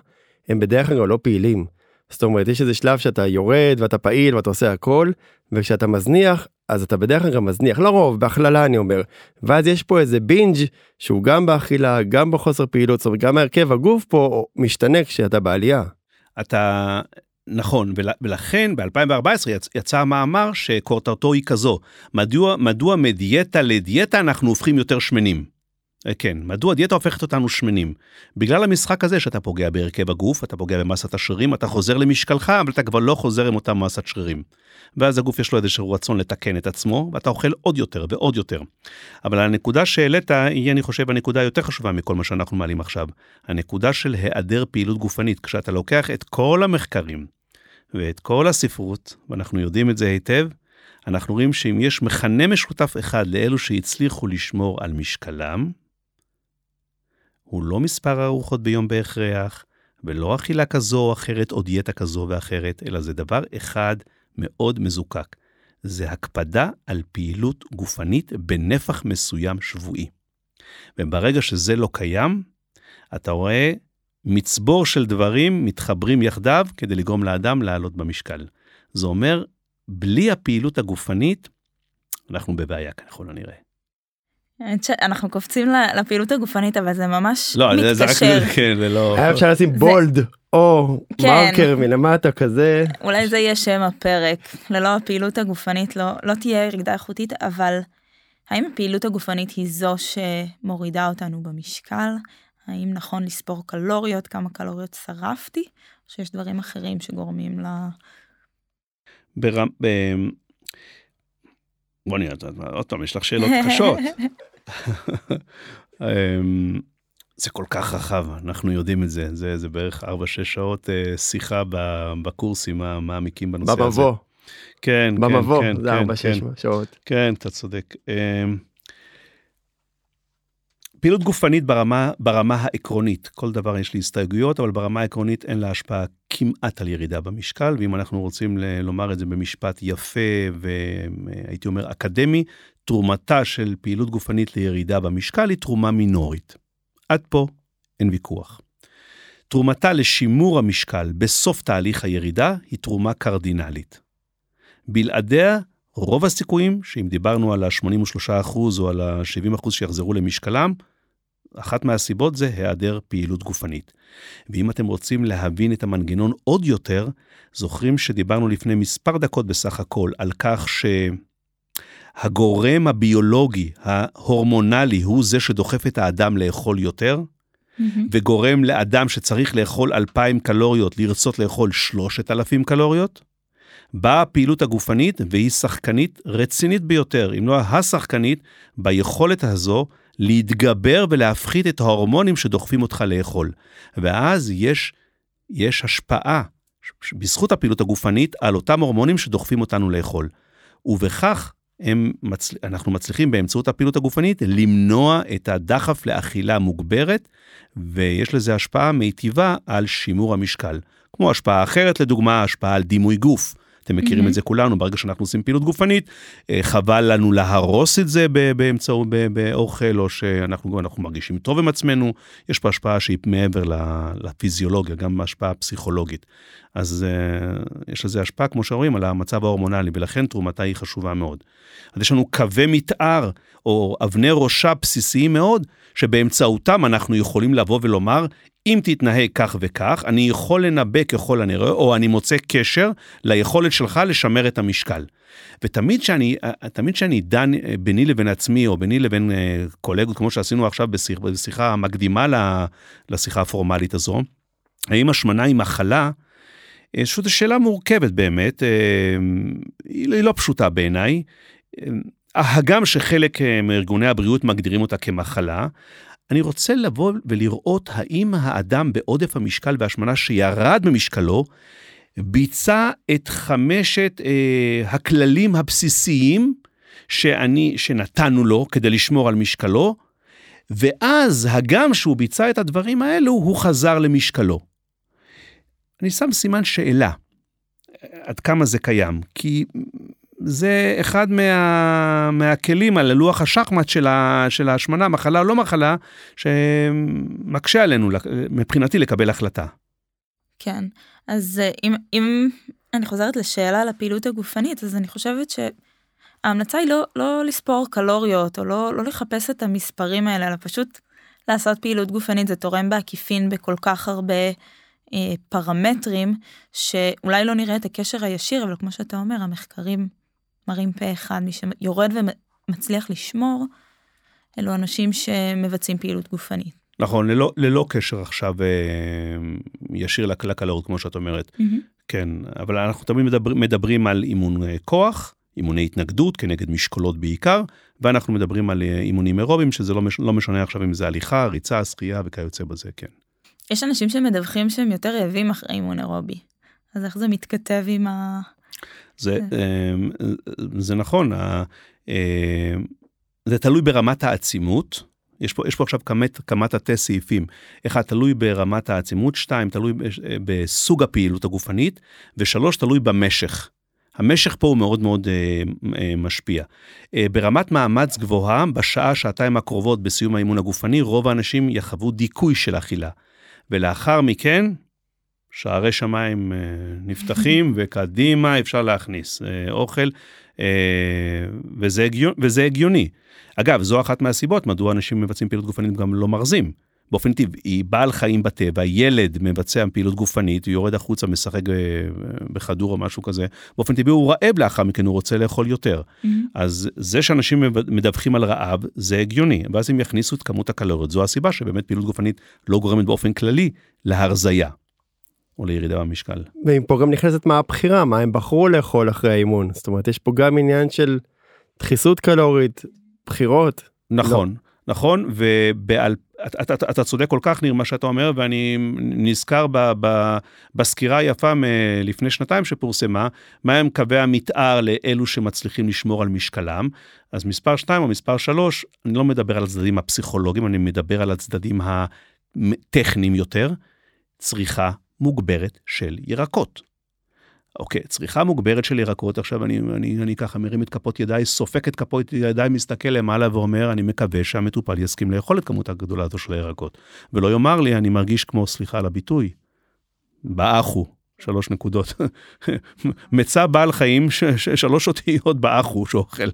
הם בדרך כלל לא פעילים. זאת אומרת, יש איזה שלב שאתה יורד ואתה פעיל ואתה עושה הכל, וכשאתה מזניח, אז אתה בדרך כלל גם מזניח, לרוב, בהכללה אני אומר. ואז יש פה איזה בינג' שהוא גם באכילה, גם בחוסר פעילות, זאת אומרת, גם הרכב הגוף פה משתנה כשאתה בעלייה. אתה, נכון, ולכן ב-2014 יצא המאמר שכותרתו היא כזו, מדוע, מדוע מדיאטה לדיאטה אנחנו הופכים יותר שמנים? אה, כן, מדוע דיאטה הופכת אותנו שמנים? בגלל המשחק הזה שאתה פוגע בהרכב הגוף, אתה פוגע במסת השרירים, אתה חוזר למשקלך, אבל אתה כבר לא חוזר עם אותה מסת שרירים. ואז הגוף יש לו איזשהו רצון לתקן את עצמו, ואתה אוכל עוד יותר ועוד יותר. אבל הנקודה שהעלית היא, אני חושב, הנקודה היותר חשובה מכל מה שאנחנו מעלים עכשיו. הנקודה של היעדר פעילות גופנית. כשאתה לוקח את כל המחקרים ואת כל הספרות, ואנחנו יודעים את זה היטב, אנחנו רואים שאם יש מכנה משותף אחד לאלו שהצליחו לשמור על משקלם, הוא לא מספר הארוחות ביום בהכרח, ולא אכילה כזו או אחרת או דיאטה כזו ואחרת, אלא זה דבר אחד מאוד מזוקק. זה הקפדה על פעילות גופנית בנפח מסוים שבועי. וברגע שזה לא קיים, אתה רואה מצבור של דברים מתחברים יחדיו כדי לגרום לאדם לעלות במשקל. זה אומר, בלי הפעילות הגופנית, אנחנו בבעיה ככל הנראה. אנחנו קופצים לפעילות הגופנית אבל זה ממש לא, מתקשר. זה רק, <laughs> כן, זה לא... היה אפשר לשים בולד או כן. מרקר מלמטה כזה. אולי זה יהיה שם הפרק. ללא הפעילות הגופנית לא, לא תהיה ירידה איכותית אבל האם הפעילות הגופנית היא זו שמורידה אותנו במשקל? האם נכון לספור קלוריות, כמה קלוריות שרפתי? או שיש דברים אחרים שגורמים ל... ברמ... ב... בוא נראה, עוד פעם, יש לך שאלות קשות. <laughs> אמ, זה כל כך רחב, אנחנו יודעים את זה, זה, זה בערך 4-6 שעות uh, שיחה בקורסים המעמיקים בנושא במבוא. הזה. כן, במבוא, כן, כן. במבוא, זה 4-6 כן, שעות. כן, אתה צודק. פעילות גופנית ברמה, ברמה העקרונית, כל דבר יש לי הסתייגויות, אבל ברמה העקרונית אין לה השפעה כמעט על ירידה במשקל, ואם אנחנו רוצים ל- לומר את זה במשפט יפה והייתי אומר אקדמי, תרומתה של פעילות גופנית לירידה במשקל היא תרומה מינורית. עד פה אין ויכוח. תרומתה לשימור המשקל בסוף תהליך הירידה היא תרומה קרדינלית. בלעדיה, רוב הסיכויים, שאם דיברנו על ה-83% או על ה-70% שיחזרו למשקלם, אחת מהסיבות זה היעדר פעילות גופנית. ואם אתם רוצים להבין את המנגנון עוד יותר, זוכרים שדיברנו לפני מספר דקות בסך הכל על כך שהגורם הביולוגי, ההורמונלי, הוא זה שדוחף את האדם לאכול יותר, mm-hmm. וגורם לאדם שצריך לאכול 2,000 קלוריות לרצות לאכול 3,000 קלוריות? באה הפעילות הגופנית והיא שחקנית רצינית ביותר, אם לא השחקנית, ביכולת הזו להתגבר ולהפחית את ההורמונים שדוחפים אותך לאכול. ואז יש, יש השפעה בזכות הפעילות הגופנית על אותם הורמונים שדוחפים אותנו לאכול. ובכך הם מצ... אנחנו מצליחים באמצעות הפעילות הגופנית למנוע את הדחף לאכילה מוגברת, ויש לזה השפעה מיטיבה על שימור המשקל. כמו השפעה אחרת, לדוגמה, השפעה על דימוי גוף. אתם מכירים mm-hmm. את זה כולנו, ברגע שאנחנו עושים פעילות גופנית, אה, חבל לנו להרוס את זה באמצעות, באוכל, או שאנחנו מרגישים טוב עם עצמנו, יש פה השפעה שהיא מעבר לפיזיולוגיה, גם השפעה פסיכולוגית. אז uh, יש לזה השפעה, כמו שאומרים, על המצב ההורמונלי, ולכן תרומתה היא חשובה מאוד. אז יש לנו קווי מתאר, או אבני ראשה בסיסיים מאוד, שבאמצעותם אנחנו יכולים לבוא ולומר, אם תתנהג כך וכך, אני יכול לנבא ככל הנראה, או אני מוצא קשר ליכולת שלך לשמר את המשקל. ותמיד שאני, תמיד שאני דן אה, ביני לבין עצמי, או ביני לבין אה, קולגות, כמו שעשינו עכשיו בשיחה, בשיחה מקדימה לשיחה הפורמלית הזו, האם השמנה היא מחלה? אה, שאלה מורכבת באמת, היא לא פשוטה בעיניי. הגם שחלק מארגוני הבריאות מגדירים אותה כמחלה, אני רוצה לבוא ולראות האם האדם בעודף המשקל והשמנה שירד ממשקלו, ביצע את חמשת אה, הכללים הבסיסיים שאני, שנתנו לו כדי לשמור על משקלו, ואז הגם שהוא ביצע את הדברים האלו, הוא חזר למשקלו. אני שם סימן שאלה, עד כמה זה קיים, כי זה אחד מה, מהכלים על לוח השחמט של, ה, של ההשמנה, מחלה או לא מחלה, שמקשה עלינו מבחינתי לקבל החלטה. כן, אז אה, אם, אם אני חוזרת לשאלה על הפעילות הגופנית, אז אני חושבת שההמלצה היא לא, לא לספור קלוריות, או לא, לא לחפש את המספרים האלה, אלא פשוט לעשות פעילות גופנית, זה תורם בעקיפין בכל כך הרבה אה, פרמטרים, שאולי לא נראה את הקשר הישיר, אבל כמו שאתה אומר, המחקרים מראים פה אחד, מי שיורד ומצליח לשמור, אלו אנשים שמבצעים פעילות גופנית. נכון, ללא, ללא קשר עכשיו אה, ישיר לקלוריות, כמו שאת אומרת. Mm-hmm. כן, אבל אנחנו תמיד מדבר, מדברים על אימון אה, כוח, אימוני התנגדות כנגד משקולות בעיקר, ואנחנו מדברים על אימונים אירובים, שזה לא, מש, לא משנה עכשיו אם זה הליכה, ריצה, שחייה וכיוצא בזה, כן. יש אנשים שמדווחים שהם יותר רעבים אחרי אימון אירובי, אז איך זה מתכתב עם ה... זה, כן. זה נכון, זה תלוי ברמת העצימות. יש פה, יש פה עכשיו כמה, כמה תתי סעיפים. אחד, תלוי ברמת העצימות, שתיים, תלוי בסוג הפעילות הגופנית, ושלוש, תלוי במשך. המשך פה הוא מאוד מאוד אה, אה, משפיע. אה, ברמת מאמץ גבוהה, בשעה, שעתיים הקרובות בסיום האימון הגופני, רוב האנשים יחוו דיכוי של אכילה. ולאחר מכן, שערי שמיים אה, נפתחים <laughs> וקדימה אפשר להכניס אה, אוכל, אה, וזה, הגיוני, וזה הגיוני. אגב, זו אחת מהסיבות מדוע אנשים מבצעים פעילות גופנית גם לא מרזים. באופן טבעי, בעל חיים בטבע, ילד מבצע פעילות גופנית, הוא יורד החוצה, משחק בכדור או משהו כזה, באופן טבעי הוא רעב לאחר מכן, הוא רוצה לאכול יותר. Mm-hmm. אז זה שאנשים מדווחים על רעב, זה הגיוני, ואז הם יכניסו את כמות הקלוריות. זו הסיבה שבאמת פעילות גופנית לא גורמת באופן כללי להרזייה. או לירידה במשקל. ואם פה גם נכנסת מה הבחירה, מה הם בחרו לאכול אחרי האימון. זאת אומרת, יש פה גם עניין של דחיסות קלורית, בחירות. נכון, לא. נכון, ובעל... אתה, אתה, אתה צודק כל כך, ניר, מה שאתה אומר, ואני נזכר ב, ב, בסקירה היפה מלפני שנתיים שפורסמה, מהם קווי המתאר לאלו שמצליחים לשמור על משקלם. אז מספר 2 או מספר 3, אני לא מדבר על הצדדים הפסיכולוגיים, אני מדבר על הצדדים הטכניים יותר, צריכה מוגברת של ירקות. אוקיי, צריכה מוגברת של ירקות, עכשיו אני, אני, אני ככה מרים את כפות ידיי, סופק את כפות ידיי, מסתכל למעלה ואומר, אני מקווה שהמטופל יסכים לאכול את כמות הגדולה הזו של הירקות. ולא יאמר לי, אני מרגיש כמו, סליחה על הביטוי, באחו. שלוש נקודות. מצא בעל חיים, ש- ש- שלוש אותיות באחו שאוכל.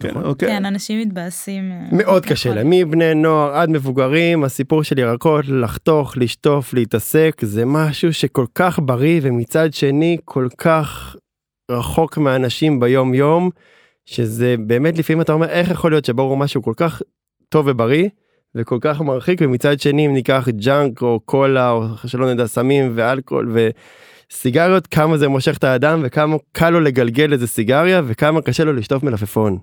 כן, אוקיי. כן, אנשים מתבאסים. אה, מאוד קשה להם, מבני נוער עד מבוגרים, הסיפור של ירקות, לחתוך, לשטוף, להתעסק, זה משהו שכל כך בריא, ומצד שני כל כך רחוק מהאנשים ביום יום, שזה באמת לפעמים אתה אומר, איך יכול להיות שברור משהו כל כך טוב ובריא, וכל כך מרחיק ומצד שני אם ניקח ג'אנק או קולה או שלא נדע סמים ואלכוהול וסיגריות כמה זה מושך את האדם וכמה קל לו לגלגל איזה סיגריה וכמה קשה לו לשטוף מלפפון.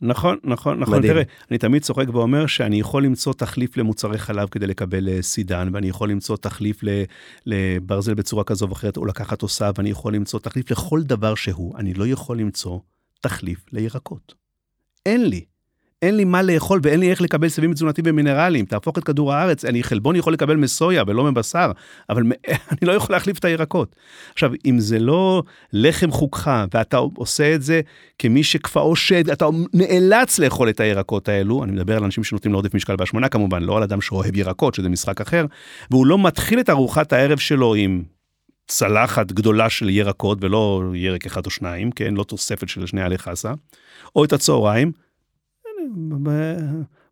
נכון נכון נכון מדהים. תראה אני תמיד צוחק ואומר שאני יכול למצוא תחליף למוצרי חלב כדי לקבל אה, סידן ואני יכול למצוא תחליף לברזל בצורה כזו או אחרת או לקחת עושה ואני יכול למצוא תחליף לכל דבר שהוא אני לא יכול למצוא תחליף לירקות. אין לי. אין לי מה לאכול ואין לי איך לקבל סביבים תזונתי ומינרלים. תהפוך את כדור הארץ, אני חלבון יכול לקבל מסויה ולא מבשר, אבל <laughs> אני לא יכול להחליף את הירקות. עכשיו, אם זה לא לחם חוקך ואתה עושה את זה כמי שכפאו שד, אתה נאלץ לאכול את הירקות האלו, אני מדבר על אנשים שנותנים לעודף משקל בהשמנה כמובן, לא על אדם שאוהב ירקות, שזה משחק אחר, והוא לא מתחיל את ארוחת הערב שלו עם צלחת גדולה של ירקות ולא ירק אחד או שניים, כן, לא תוספת של שני עלי חסה, או את הצהריים,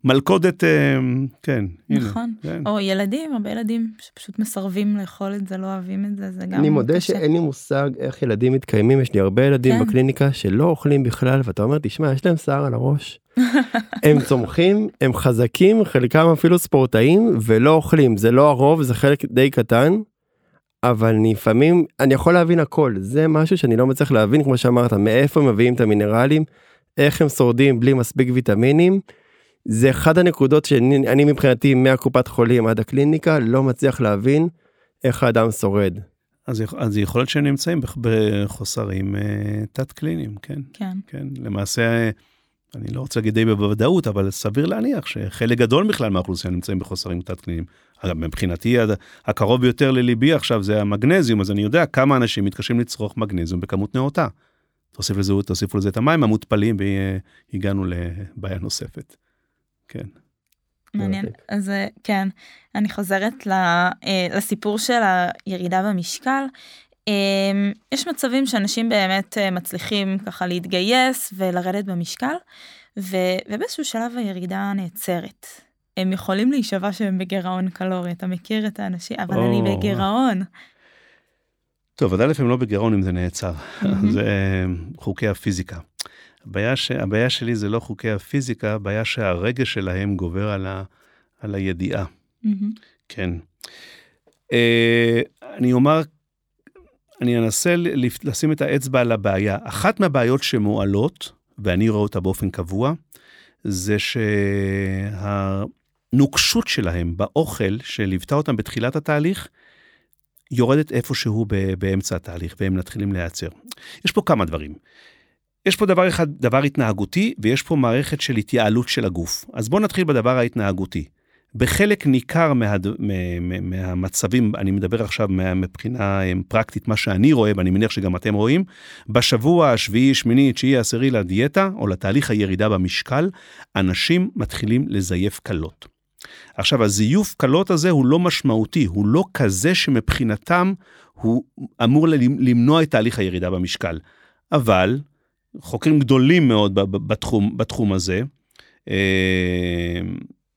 מלכודת, אה, כן. נכון. כן. או ילדים, הרבה ילדים שפשוט מסרבים לאכול את זה, לא אוהבים את זה, זה גם אני מודה קשה. שאין לי מושג איך ילדים מתקיימים, יש לי הרבה ילדים כן. בקליניקה שלא אוכלים בכלל, ואתה אומר, תשמע, יש להם שיער על הראש. <laughs> הם צומחים, הם חזקים, חלקם אפילו ספורטאים, ולא אוכלים, זה לא הרוב, זה חלק די קטן. אבל לפעמים אני יכול להבין הכל זה משהו שאני לא מצליח להבין כמו שאמרת מאיפה מביאים את המינרלים איך הם שורדים בלי מספיק ויטמינים. זה אחד הנקודות שאני מבחינתי מהקופת חולים עד הקליניקה לא מצליח להבין איך האדם שורד. אז, אז יכול להיות שהם נמצאים בחוסרים אה, תת קליניים, כן? כן. כן, למעשה, אני לא רוצה להגיד די בוודאות, אבל סביר להניח שחלק גדול בכלל מהאוכלוסייה נמצאים בחוסרים תת קליניים. אגב, מבחינתי הקרוב ביותר לליבי עכשיו זה המגנזיום, אז אני יודע כמה אנשים מתקשים לצרוך מגנזיום בכמות נאותה. תוסיף לזה, תוסיפו לזה את המים המותפלים, והגענו לבעיה נוספת. כן. מעניין. אז אה, כן, אני חוזרת אה, לסיפור של הירידה במשקל. אה, יש מצבים שאנשים באמת מצליחים ככה להתגייס ולרדת במשקל, ובאיזשהו שלב הירידה נעצרת. הם יכולים להישבע שהם בגירעון קלורי, אתה מכיר את האנשים, אבל oh. אני בגירעון. טוב, אז א' הם לא בגירעון אם זה נעצר, זה חוקי הפיזיקה. הבעיה, ש... הבעיה שלי זה לא חוקי הפיזיקה, הבעיה שהרגש שלהם גובר על, ה... על הידיעה. כן. Uh, אני אומר, אני אנסה לשים את האצבע על הבעיה. אחת מהבעיות שמועלות, ואני רואה אותה באופן קבוע, זה שהנוקשות שלהם באוכל שליוותה אותם בתחילת התהליך, יורדת איפשהו באמצע התהליך והם מתחילים להיעצר. יש פה כמה דברים. יש פה דבר אחד, דבר התנהגותי, ויש פה מערכת של התייעלות של הגוף. אז בואו נתחיל בדבר ההתנהגותי. בחלק ניכר מה, מה, מה, מהמצבים, אני מדבר עכשיו מבחינה פרקטית, מה שאני רואה, ואני מניח שגם אתם רואים, בשבוע השביעי, שמיני, תשיעי, עשירי לדיאטה, או לתהליך הירידה במשקל, אנשים מתחילים לזייף קלות. עכשיו, הזיוף קלות הזה הוא לא משמעותי, הוא לא כזה שמבחינתם הוא אמור למנוע את תהליך הירידה במשקל. אבל חוקרים גדולים מאוד בתחום, בתחום הזה, אה,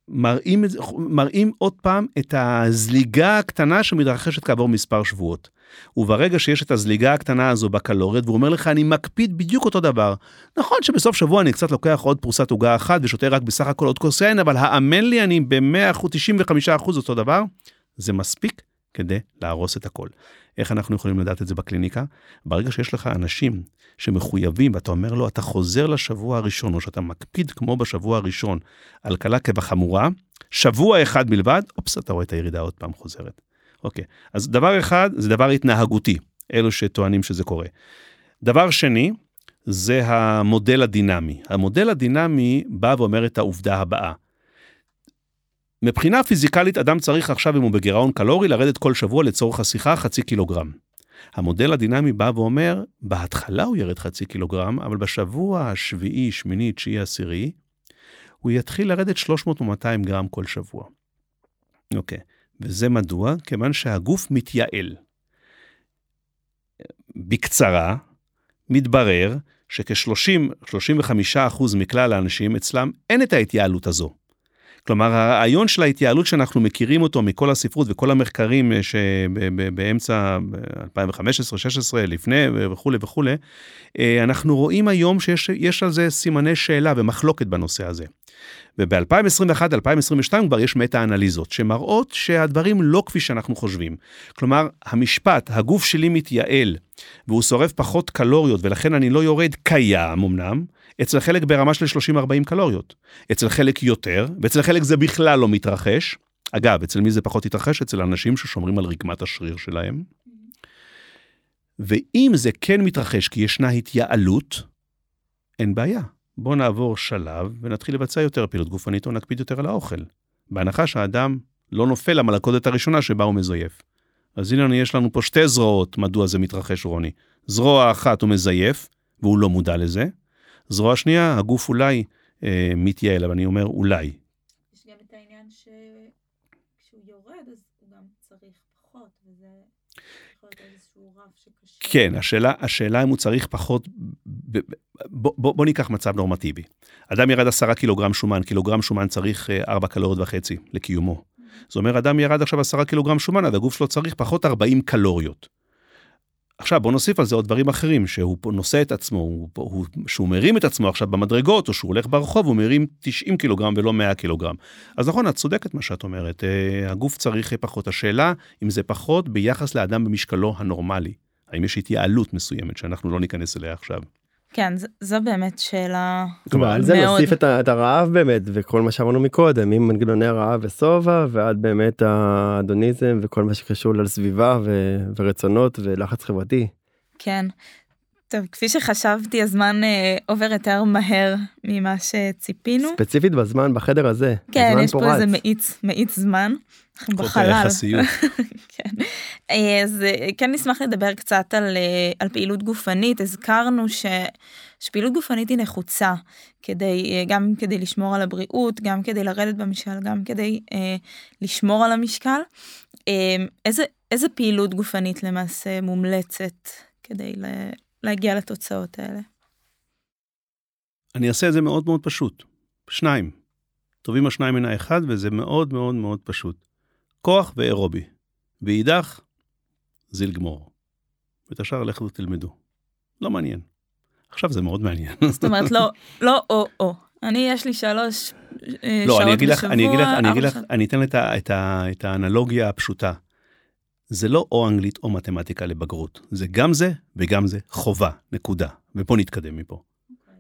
מראים, מראים עוד פעם את הזליגה הקטנה שמתרחשת כעבור מספר שבועות. וברגע שיש את הזליגה הקטנה הזו בקלוריות, והוא אומר לך, אני מקפיד בדיוק אותו דבר. נכון שבסוף שבוע אני קצת לוקח עוד פרוסת עוגה אחת ושותה רק בסך הכל עוד כוס יין, אבל האמן לי, אני ב-100%, 95% אותו דבר, זה מספיק כדי להרוס את הכל. איך אנחנו יכולים לדעת את זה בקליניקה? ברגע שיש לך אנשים שמחויבים, ואתה אומר לו, אתה חוזר לשבוע הראשון, או שאתה מקפיד כמו בשבוע הראשון על קלה כבחמורה, שבוע אחד בלבד, אופס, אתה רואה את הירידה עוד פעם חוזרת. אוקיי, אז דבר אחד זה דבר התנהגותי, אלו שטוענים שזה קורה. דבר שני, זה המודל הדינמי. המודל הדינמי בא ואומר את העובדה הבאה. מבחינה פיזיקלית, אדם צריך עכשיו, אם הוא בגירעון קלורי, לרדת כל שבוע לצורך השיחה חצי קילוגרם. המודל הדינמי בא ואומר, בהתחלה הוא ירד חצי קילוגרם, אבל בשבוע השביעי, שמיני, תשיעי, עשירי, הוא יתחיל לרדת 300 או 200 גרם כל שבוע. אוקיי. וזה מדוע? כיוון שהגוף מתייעל. בקצרה, מתברר שכ-30-35% מכלל האנשים אצלם אין את ההתייעלות הזו. כלומר, הרעיון של ההתייעלות שאנחנו מכירים אותו מכל הספרות וכל המחקרים אה, שבאמצע 2015-2016, לפני וכולי וכולי, אה, אנחנו רואים היום שיש על זה סימני שאלה ומחלוקת בנושא הזה. וב-2021-2022 כבר יש מטה-אנליזות שמראות שהדברים לא כפי שאנחנו חושבים. כלומר, המשפט, הגוף שלי מתייעל והוא שורף פחות קלוריות ולכן אני לא יורד, קיים אמנם, אצל חלק ברמה של 30-40 קלוריות. אצל חלק יותר, ואצל חלק זה בכלל לא מתרחש. אגב, אצל מי זה פחות יתרחש? אצל אנשים ששומרים על רקמת השריר שלהם. ואם זה כן מתרחש כי ישנה התייעלות, אין בעיה. בוא נעבור שלב ונתחיל לבצע יותר פעילות גופנית או נקפיד יותר על האוכל. בהנחה שהאדם לא נופל למלכודת הראשונה שבה הוא מזייף. אז הנה יש לנו פה שתי זרועות מדוע זה מתרחש רוני. זרוע אחת הוא מזייף, והוא לא מודע לזה. זרוע שנייה, הגוף אולי אה, מתייעל, אבל אני אומר אולי. יש גם את העניין שכשהוא יורד אז הוא גם צריך פחות, וזה יכול להיות איזשהו רף שקשה. כן, השאלה, השאלה אם הוא צריך פחות, ב, בוא, בוא, בוא ניקח מצב נורמטיבי. אדם ירד עשרה קילוגרם שומן, קילוגרם שומן צריך אה, ארבע קלוריות וחצי לקיומו. זאת אומרת, אדם ירד עכשיו עשרה קילוגרם שומן, אז הגוף שלו צריך פחות 40 קלוריות. עכשיו בוא נוסיף על זה עוד דברים אחרים, שהוא נושא את עצמו, הוא, הוא, שהוא מרים את עצמו עכשיו במדרגות, או שהוא הולך ברחוב, הוא מרים 90 קילוגרם ולא 100 קילוגרם. אז נכון, את צודקת מה שאת אומרת, אה, הגוף צריך פחות. השאלה אם זה פחות ביחס לאדם במשקלו הנורמלי. האם יש התייעלות מסוימת שאנחנו לא ניכנס אליה עכשיו. כן, זו באמת שאלה כלומר, על זה נוסיף את, את הרעב באמת וכל מה שאמרנו מקודם, עם מנגנוני הרעב ושובע ועד באמת האדוניזם וכל מה שקשור לסביבה ו, ורצונות ולחץ חברתי. כן. טוב, כפי שחשבתי, הזמן אה, עובר יותר מהר ממה שציפינו. ספציפית בזמן בחדר הזה. כן, יש פה. איזה מאיץ, מאיץ זמן. אנחנו בחלל. <laughs> כן. אה, אז אה, כן נשמח לדבר קצת על, אה, על פעילות גופנית. הזכרנו ש, שפעילות גופנית היא נחוצה כדי, גם כדי לשמור על הבריאות, גם כדי לרדת במשקל, גם כדי אה, לשמור על המשקל. אה, איזה, איזה פעילות גופנית למעשה מומלצת כדי להגיע לתוצאות האלה? אני אעשה את זה מאוד מאוד פשוט. שניים. טובים השניים מן האחד, וזה מאוד מאוד מאוד פשוט. כוח ואירובי. ואידך, זיל גמור. ואת השאר לכו תלמדו. לא מעניין. עכשיו זה מאוד מעניין. זאת אומרת, לא, <laughs> לא או-או. אני, יש לי שלוש אה, לא, שעות אני אגיד לך, בשבוע. אני אגיד לך, אני אגיד לך, אני אתן את, את, את האנלוגיה הפשוטה. זה לא או אנגלית או מתמטיקה לבגרות, זה גם זה וגם זה חובה, נקודה. ופה נתקדם מפה.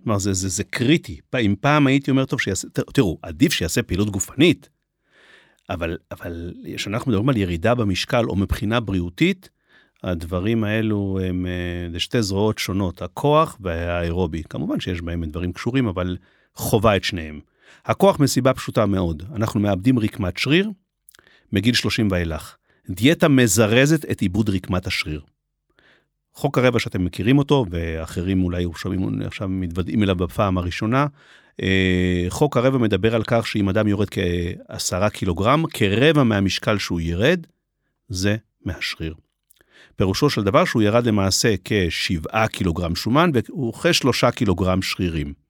כלומר, זה, זה, זה קריטי. אם פעם הייתי אומר, טוב, שיעשה, תראו, עדיף שיעשה פעילות גופנית, אבל, אבל כשאנחנו מדברים על ירידה במשקל או מבחינה בריאותית, הדברים האלו הם זה שתי זרועות שונות, הכוח והאירובי. כמובן שיש בהם דברים קשורים, אבל חובה את שניהם. הכוח מסיבה פשוטה מאוד, אנחנו מאבדים רקמת שריר מגיל 30 ואילך. דיאטה מזרזת את עיבוד רקמת השריר. חוק הרבע שאתם מכירים אותו, ואחרים אולי שומעים עכשיו מתוודעים אליו בפעם הראשונה, אה, חוק הרבע מדבר על כך שאם אדם יורד כעשרה קילוגרם, כרבע מהמשקל שהוא ירד, זה מהשריר. פירושו של דבר שהוא ירד למעשה כשבעה קילוגרם שומן וכשלושה קילוגרם שרירים.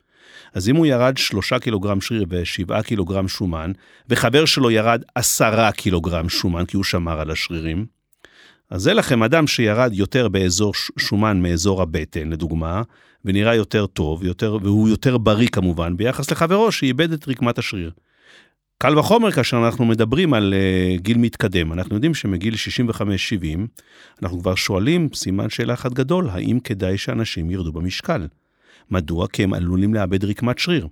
אז אם הוא ירד שלושה קילוגרם שריר ושבעה קילוגרם שומן, וחבר שלו ירד עשרה קילוגרם שומן כי הוא שמר על השרירים, אז זה לכם אדם שירד יותר באזור שומן מאזור הבטן, לדוגמה, ונראה יותר טוב, יותר, והוא יותר בריא כמובן, ביחס לחברו שאיבד את רקמת השריר. קל וחומר כאשר אנחנו מדברים על uh, גיל מתקדם. אנחנו יודעים שמגיל 65-70, אנחנו כבר שואלים, סימן שאלה אחת גדול, האם כדאי שאנשים ירדו במשקל? מדוע? כי הם עלולים לאבד רקמת שריר.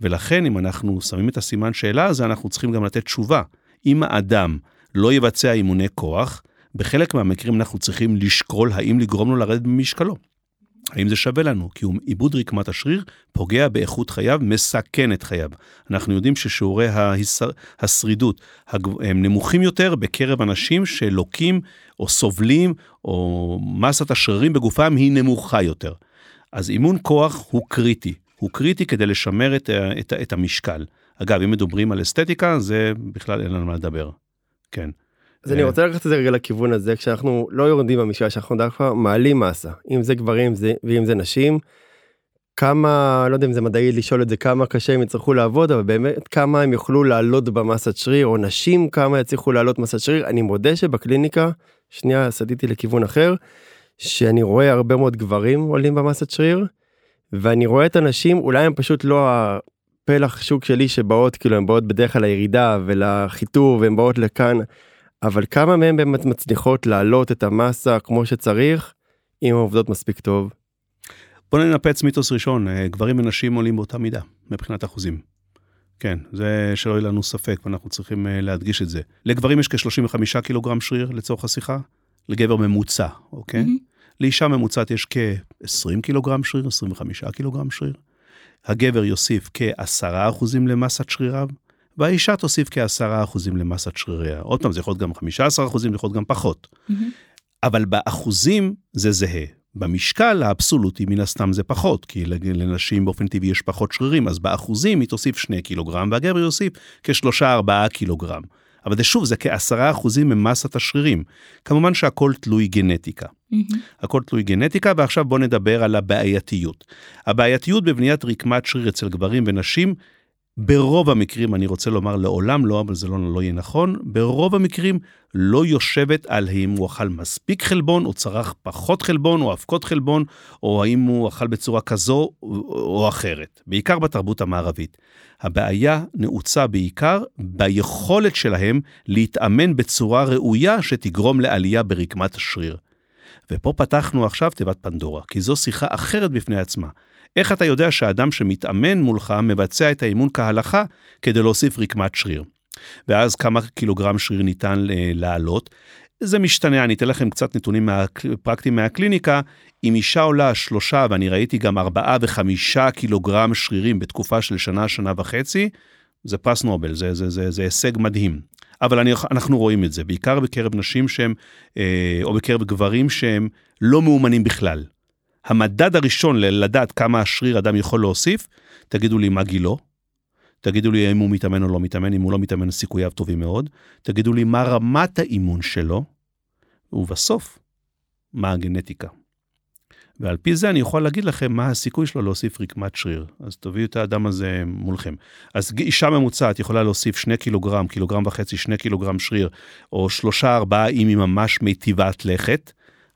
ולכן, אם אנחנו שמים את הסימן שאלה הזה, אנחנו צריכים גם לתת תשובה. אם האדם לא יבצע אימוני כוח, בחלק מהמקרים אנחנו צריכים לשקול האם לגרום לו לרדת במשקלו. האם זה שווה לנו? כי עיבוד רקמת השריר פוגע באיכות חייו, מסכן את חייו. אנחנו יודעים ששיעורי. השרידות הם נמוכים יותר בקרב אנשים שלוקים או סובלים, או מסת השרירים בגופם היא נמוכה יותר. אז אימון כוח הוא קריטי. הוא קריטי כדי לשמר את, את, את המשקל. אגב, אם מדברים על אסתטיקה, זה בכלל אין לנו מה לדבר. כן. אז אני רוצה לקחת את זה רגע לכיוון הזה כשאנחנו לא יורדים במשקל שאנחנו דווקא מעלים מסה אם זה גברים ואם זה נשים. כמה לא יודע אם זה מדעי לשאול את זה כמה קשה הם יצטרכו לעבוד אבל באמת כמה הם יוכלו לעלות במסת שריר או נשים כמה יצליחו לעלות מסת שריר אני מודה שבקליניקה שנייה סטיתי לכיוון אחר שאני רואה הרבה מאוד גברים עולים במסת שריר ואני רואה את הנשים אולי הם פשוט לא הפלח שוק שלי שבאות כאילו הם באות בדרך כלל לירידה ולחיתור והם באות לכאן. אבל כמה מהם באמת מצליחות להעלות את המסה כמו שצריך, אם הן עובדות מספיק טוב? בוא ננפץ מיתוס ראשון, אה, גברים ונשים עולים באותה מידה, מבחינת אחוזים. כן, זה שלא יהיה לנו ספק, ואנחנו צריכים אה, להדגיש את זה. לגברים יש כ-35 קילוגרם שריר לצורך השיחה, לגבר ממוצע, אוקיי? Mm-hmm. לאישה ממוצעת יש כ-20 קילוגרם שריר, 25 קילוגרם שריר. הגבר יוסיף כ-10% למסת שריריו, והאישה תוסיף כ-10% למסת שריריה. עוד פעם, זה יכול להיות גם 15%, זה יכול להיות גם פחות. Mm-hmm. אבל באחוזים זה זהה. במשקל האבסולוטי מן הסתם זה פחות, כי לנשים באופן טבעי יש פחות שרירים, אז באחוזים היא תוסיף 2 קילוגרם והגבר יוסיף כ-3-4 קילוגרם. אבל זה שוב, זה כעשרה אחוזים ממסת השרירים. כמובן שהכל תלוי גנטיקה. Mm-hmm. הכל תלוי גנטיקה, ועכשיו בואו נדבר על הבעייתיות. הבעייתיות בבניית רקמת שריר אצל גברים ונשים ברוב המקרים, אני רוצה לומר לעולם לא, אבל זה לא, לא יהיה נכון, ברוב המקרים לא יושבת על האם הוא אכל מספיק חלבון, או צרך פחות חלבון, או אבקות חלבון, או האם הוא אכל בצורה כזו או אחרת, בעיקר בתרבות המערבית. הבעיה נעוצה בעיקר ביכולת שלהם להתאמן בצורה ראויה שתגרום לעלייה ברקמת השריר. ופה פתחנו עכשיו תיבת פנדורה, כי זו שיחה אחרת בפני עצמה. איך אתה יודע שהאדם שמתאמן מולך מבצע את האימון כהלכה כדי להוסיף רקמת שריר? ואז כמה קילוגרם שריר ניתן אה, לעלות? זה משתנה, אני אתן לכם קצת נתונים מה, פרקטיים מהקליניקה. אם אישה עולה שלושה, ואני ראיתי גם ארבעה וחמישה קילוגרם שרירים בתקופה של שנה, שנה וחצי, זה פרס נובל, זה, זה, זה, זה הישג מדהים. אבל אני, אנחנו רואים את זה, בעיקר בקרב נשים שהם, אה, או בקרב גברים שהם לא מאומנים בכלל. המדד הראשון לדעת כמה שריר אדם יכול להוסיף, תגידו לי מה גילו, תגידו לי אם הוא מתאמן או לא מתאמן, אם הוא לא מתאמן סיכוייו טובים מאוד, תגידו לי מה רמת האימון שלו, ובסוף, מה הגנטיקה. ועל פי זה אני יכול להגיד לכם מה הסיכוי שלו להוסיף רקמת שריר. אז תביאו את האדם הזה מולכם. אז אישה ממוצעת יכולה להוסיף 2 קילוגרם, קילוגרם וחצי, 2 קילוגרם שריר, או 3-4 אם היא ממש מיטיבת לכת.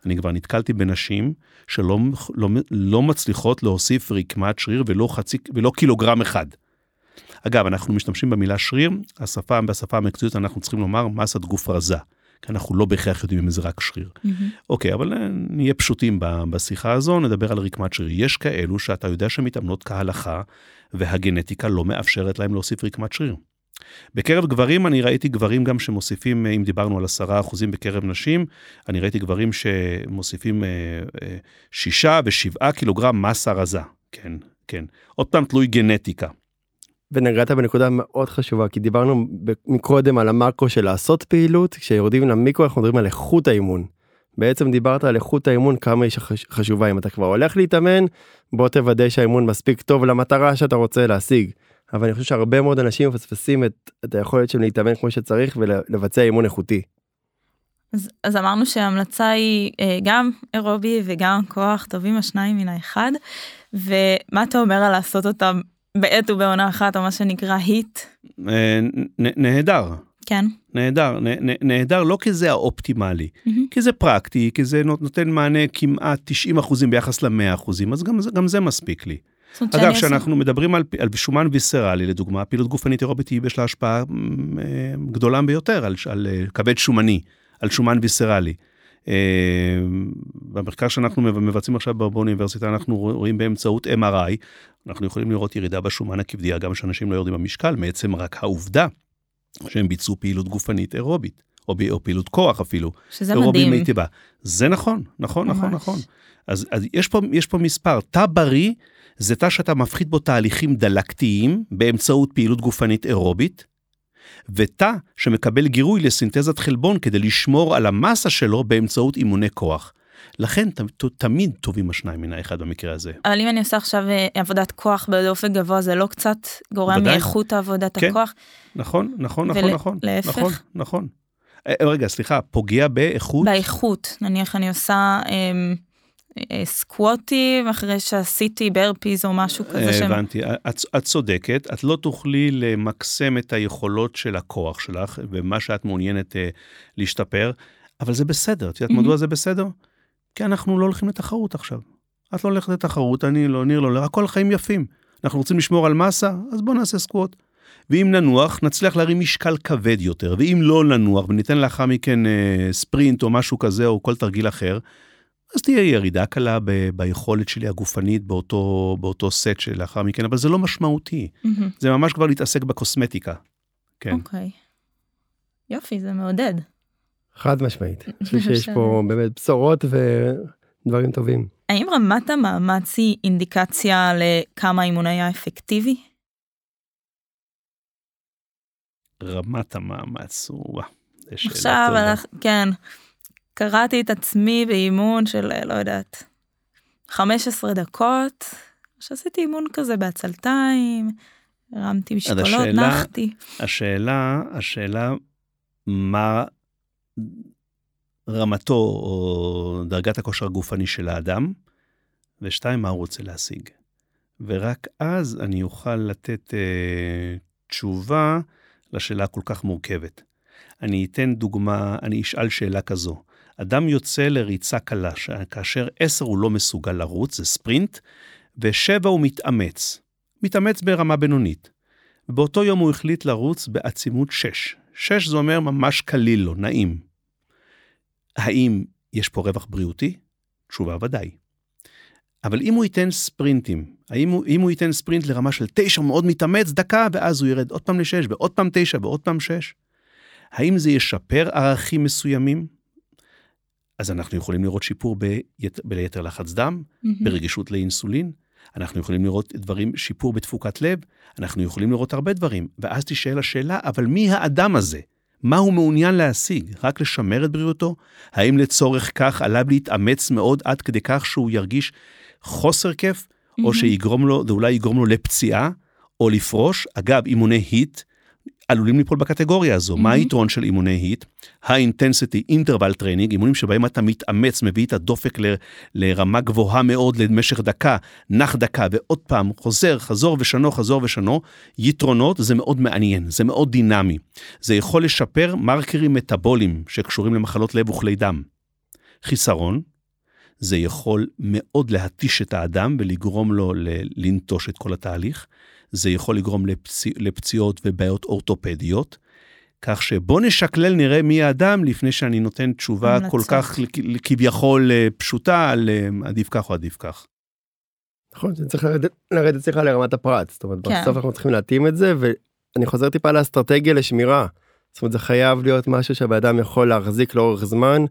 אני כבר נתקלתי בנשים שלא לא, לא מצליחות להוסיף רקמת שריר ולא, חצי, ולא קילוגרם אחד. אגב, אנחנו משתמשים במילה שריר, השפה, בשפה המקצועית אנחנו צריכים לומר מסת גוף רזה. כי אנחנו לא בהכרח יודעים אם זה רק שריר. Mm-hmm. אוקיי, אבל אה, נהיה פשוטים בשיחה הזו, נדבר על רקמת שריר. יש כאלו שאתה יודע שמתאמנות כהלכה, והגנטיקה לא מאפשרת להם להוסיף רקמת שריר. בקרב גברים אני ראיתי גברים גם שמוסיפים, אם דיברנו על עשרה אחוזים בקרב נשים, אני ראיתי גברים שמוסיפים אה, אה, שישה ושבעה קילוגרם מסה רזה. כן, כן. עוד פעם תלוי גנטיקה. ונגעת בנקודה מאוד חשובה כי דיברנו מקודם על המאקרו של לעשות פעילות כשיורדים למיקרו אנחנו מדברים על איכות האימון. בעצם דיברת על איכות האימון כמה היא חשובה אם אתה כבר הולך להתאמן בוא תוודא שהאימון מספיק טוב למטרה שאתה רוצה להשיג. אבל אני חושב שהרבה מאוד אנשים מפספסים את, את היכולת שלהם להתאמן כמו שצריך ולבצע אימון איכותי. אז, אז אמרנו שההמלצה היא אה, גם אירובי וגם כוח טובים השניים מן האחד ומה אתה אומר על לעשות אותם בעת ובעונה אחת או מה שנקרא היט? אה, נהדר. כן. נהדר, נהדר לא כי זה האופטימלי, mm-hmm. כי זה פרקטי, כי זה נותן מענה כמעט 90% ביחס ל-100%, אז גם, גם זה מספיק לי. אגב, כשאנחנו מדברים על, על שומן ויסרלי, לדוגמה, פעילות גופנית אירובית יש לה השפעה אה, גדולה ביותר על, על אה, כבד שומני, על שומן ויסרלי. אה, במחקר שאנחנו מבצעים עכשיו באוניברסיטה, אנחנו רואים באמצעות MRI, אנחנו יכולים לראות ירידה בשומן הכבדי, גם שאנשים לא יורדים במשקל, מעצם רק העובדה שהם ביצעו פעילות גופנית אירובית, או, או פעילות כוח אפילו. שזה מדהים. מיטיבה. זה נכון, נכון, נכון ממש. נכון, נכון. אז, אז יש, פה, יש פה מספר, תא בריא זה תא שאתה מפחית בו תהליכים דלקתיים באמצעות פעילות גופנית אירובית, ותא שמקבל גירוי לסינתזת חלבון כדי לשמור על המסה שלו באמצעות אימוני כוח. לכן ת, ת, תמיד טובים השניים מן האחד במקרה הזה. אבל אם אני עושה עכשיו אה, עבודת כוח באופן גבוה זה לא קצת גורם מאיכות עבודת כן. הכוח? נכון, נכון, נכון, נכון. להפך? נכון, נכון. אה, רגע, סליחה, פוגע באיכות? באיכות, נניח אני עושה... אמ... אה, סקווטים אחרי שעשיתי ברפיז או משהו כזה. שם. הבנתי, את, את צודקת, את לא תוכלי למקסם את היכולות של הכוח שלך ומה שאת מעוניינת uh, להשתפר, אבל זה בסדר. את יודעת מדוע זה בסדר? כי אנחנו לא הולכים לתחרות עכשיו. את לא הולכת לתחרות, אני לא, ניר לא, הכל חיים יפים. אנחנו רוצים לשמור על מסה, אז בואו נעשה סקווט. ואם ננוח, נצליח להרים משקל כבד יותר, ואם לא ננוח וניתן לאחר מכן אה, ספרינט או משהו כזה או כל תרגיל אחר, אז תהיה ירידה קלה ב- ביכולת שלי הגופנית באותו, באותו סט שלאחר מכן, אבל זה לא משמעותי. Mm-hmm. זה ממש כבר להתעסק בקוסמטיקה. כן. אוקיי. Okay. יופי, זה מעודד. חד משמעית. <laughs> אני חושב שיש פה באמת בשורות דברים טובים. האם רמת המאמץ היא אינדיקציה לכמה האימון היה אפקטיבי? רמת המאמץ, וואו, זו שאלה עכשיו, טובה. כן, קראתי את עצמי באימון של, לא יודעת, 15 דקות, שעשיתי אימון כזה בעצלתיים, הרמתי משקולות, השאלה- נחתי. השאלה, השאלה, מה רמתו או דרגת הכושר הגופני של האדם, ושתיים, מה הוא רוצה להשיג. ורק אז אני אוכל לתת אה, תשובה לשאלה הכל כך מורכבת. אני אתן דוגמה, אני אשאל שאלה כזו. אדם יוצא לריצה קלה, כאשר עשר הוא לא מסוגל לרוץ, זה ספרינט, ושבע הוא מתאמץ. מתאמץ ברמה בינונית. באותו יום הוא החליט לרוץ בעצימות 6. 6 זה אומר ממש קליל לו, נעים. האם יש פה רווח בריאותי? תשובה ודאי. אבל אם הוא ייתן ספרינטים, האם הוא, אם הוא ייתן ספרינט לרמה של 9, הוא מאוד מתאמץ, דקה, ואז הוא ירד עוד פעם ל-6, ועוד פעם 9, ועוד פעם 6, האם זה ישפר ערכים מסוימים? אז אנחנו יכולים לראות שיפור ביתר, ביתר לחץ דם, ברגישות לאינסולין, אנחנו יכולים לראות דברים, שיפור בתפוקת לב, אנחנו יכולים לראות הרבה דברים. ואז תשאל השאלה, אבל מי האדם הזה? מה הוא מעוניין להשיג? רק לשמר את בריאותו? האם לצורך כך עליו להתאמץ מאוד עד כדי כך שהוא ירגיש חוסר כיף, או שיגרום לו, זה אולי יגרום לו לפציעה, או לפרוש? אגב, אימוני היט עלולים ליפול בקטגוריה הזו. מה מהמם. היתרון של אימוני היט? ה-intensity interval training, אימונים שבהם אתה מתאמץ, מביא את הדופק ל- לרמה גבוהה מאוד למשך דקה, נח דקה, ועוד פעם, חוזר, חזור ושנו, חזור ושנו. יתרונות, זה מאוד מעניין, זה מאוד דינמי. זה יכול לשפר מרקרים מטאבוליים שקשורים למחלות לב וכלי דם. חיסרון, זה יכול מאוד להתיש את האדם ולגרום לו ל- לנטוש את כל התהליך. זה יכול לגרום לפצע, לפציעות ובעיות אורתופדיות. כך שבוא נשקלל נראה מי האדם לפני שאני נותן תשובה המלצות. כל כך כביכול אה, פשוטה על אה, עדיף כך או עדיף כך. נכון, זה צריך לרדת, לרדת סליחה לרמת הפרט, זאת אומרת כן. בסוף אנחנו צריכים להתאים את זה ואני חוזר טיפה לאסטרטגיה לשמירה. זאת אומרת זה חייב להיות משהו שהבן אדם יכול להחזיק לאורך זמן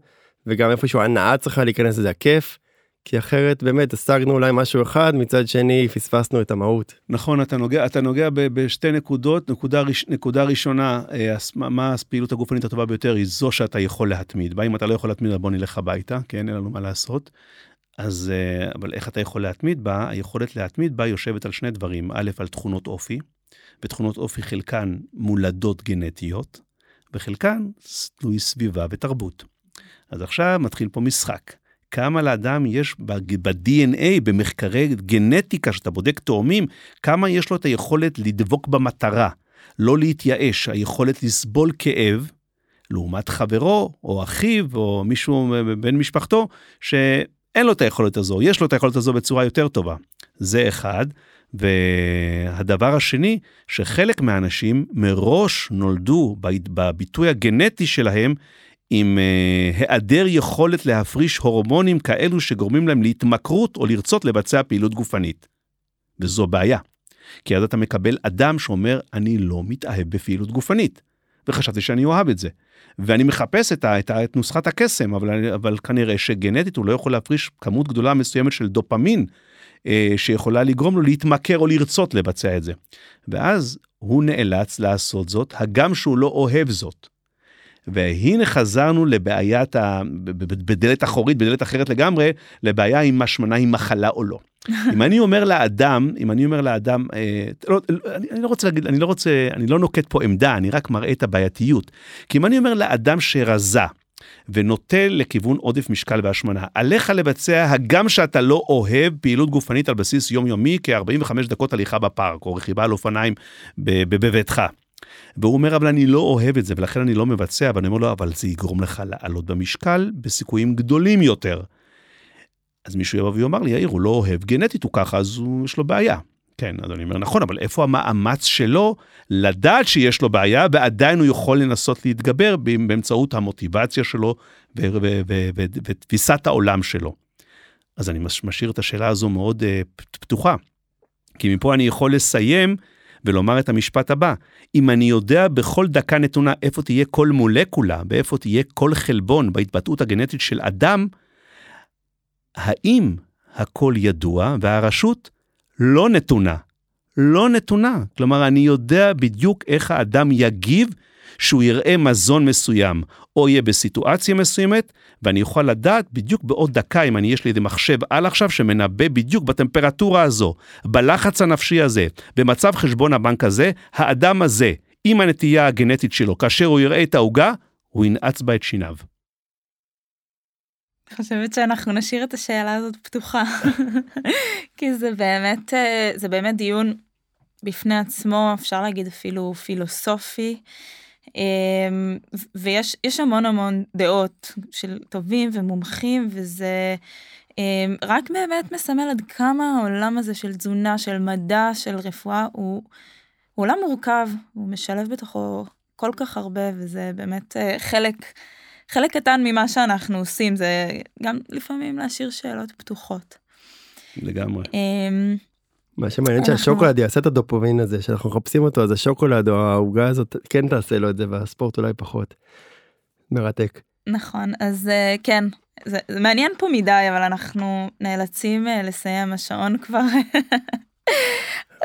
וגם איפשהו הנאה צריכה להיכנס לזה הכיף. כי אחרת באמת השגנו אולי משהו אחד מצד שני פספסנו את המהות. נכון, אתה נוגע, אתה נוגע ב- בשתי נקודות. נקודה, ראש, נקודה ראשונה, אה, מה- הפעילות הגופנית הטובה ביותר היא זו שאתה יכול להתמיד בה. אם אתה לא יכול להתמיד, אז בוא נלך הביתה, כן, אין לנו מה לעשות. אז, אה, אבל איך אתה יכול להתמיד בה? היכולת להתמיד בה יושבת על שני דברים. א', על תכונות אופי, ותכונות אופי חלקן מולדות גנטיות, וחלקן תלוי סביבה ותרבות. אז עכשיו מתחיל פה משחק. כמה לאדם יש ב-DNA, במחקרי גנטיקה, שאתה בודק תאומים, כמה יש לו את היכולת לדבוק במטרה, לא להתייאש, היכולת לסבול כאב, לעומת חברו, או אחיו, או מישהו בן משפחתו, שאין לו את היכולת הזו, יש לו את היכולת הזו בצורה יותר טובה. זה אחד. והדבר השני, שחלק מהאנשים מראש נולדו בביטוי הגנטי שלהם עם uh, היעדר יכולת להפריש הורמונים כאלו שגורמים להם להתמכרות או לרצות לבצע פעילות גופנית. וזו בעיה. כי אז אתה מקבל אדם שאומר, אני לא מתאהב בפעילות גופנית. וחשבתי שאני אוהב את זה. ואני מחפש את, ה, את, ה, את נוסחת הקסם, אבל, אבל כנראה שגנטית הוא לא יכול להפריש כמות גדולה מסוימת של דופמין, אה, שיכולה לגרום לו להתמכר או לרצות לבצע את זה. ואז הוא נאלץ לעשות זאת, הגם שהוא לא אוהב זאת. והנה חזרנו לבעיית, ה... בדלת אחורית, בדלת אחרת לגמרי, לבעיה אם השמנה היא מחלה או לא. <laughs> אם אני אומר לאדם, אם אני אומר לאדם, אה, לא, אני, אני לא רוצה להגיד, אני לא רוצה, אני לא נוקט פה עמדה, אני רק מראה את הבעייתיות. כי אם אני אומר לאדם שרזה, ונוטה לכיוון עודף משקל והשמנה, עליך לבצע, הגם שאתה לא אוהב פעילות גופנית על בסיס יומיומי, כ-45 דקות הליכה בפארק, או רכיבה על אופניים בביתך. והוא אומר, אבל אני לא אוהב את זה, ולכן אני לא מבצע, ואני אומר לו, אבל זה יגרום לך לעלות במשקל בסיכויים גדולים יותר. אז מישהו יבוא ויאמר לי, יאיר, הוא לא אוהב גנטית, הוא ככה, אז הוא, יש לו בעיה. כן, אז אני אומר, נכון, אבל איפה המאמץ שלו לדעת שיש לו בעיה, ועדיין הוא יכול לנסות להתגבר באמצעות המוטיבציה שלו ותפיסת העולם שלו. אז אני משאיר את השאלה הזו מאוד uh, פתוחה, כי מפה אני יכול לסיים ולומר את המשפט הבא, אם אני יודע בכל דקה נתונה איפה תהיה כל מולקולה, ואיפה תהיה כל חלבון בהתבטאות הגנטית של אדם, האם הכל ידוע והרשות לא נתונה? לא נתונה. כלומר, אני יודע בדיוק איך האדם יגיב שהוא יראה מזון מסוים, או יהיה בסיטואציה מסוימת, ואני אוכל לדעת בדיוק בעוד דקה, אם אני יש לי איזה מחשב על עכשיו שמנבא בדיוק בטמפרטורה הזו, בלחץ הנפשי הזה, במצב חשבון הבנק הזה, האדם הזה, עם הנטייה הגנטית שלו, כאשר הוא יראה את העוגה, הוא ינעץ בה את שיניו. אני חושבת שאנחנו נשאיר את השאלה הזאת פתוחה, <laughs> כי זה באמת, אה, זה באמת דיון בפני עצמו, אפשר להגיד אפילו פילוסופי. אמ, ויש המון המון דעות של טובים ומומחים וזה אמ, רק באמת מסמל עד כמה העולם הזה של תזונה, של מדע, של רפואה הוא, הוא עולם מורכב, הוא משלב בתוכו כל כך הרבה וזה באמת אה, חלק, חלק קטן ממה שאנחנו עושים, זה גם לפעמים להשאיר שאלות פתוחות. לגמרי. אמ, מה שמעניין שהשוקולד יעשה את הדופומין הזה שאנחנו מחפשים אותו אז השוקולד או העוגה הזאת כן תעשה לו את זה והספורט אולי פחות. מרתק. נכון אז אה, כן זה, זה מעניין פה מדי אבל אנחנו נאלצים אה, לסיים השעון כבר.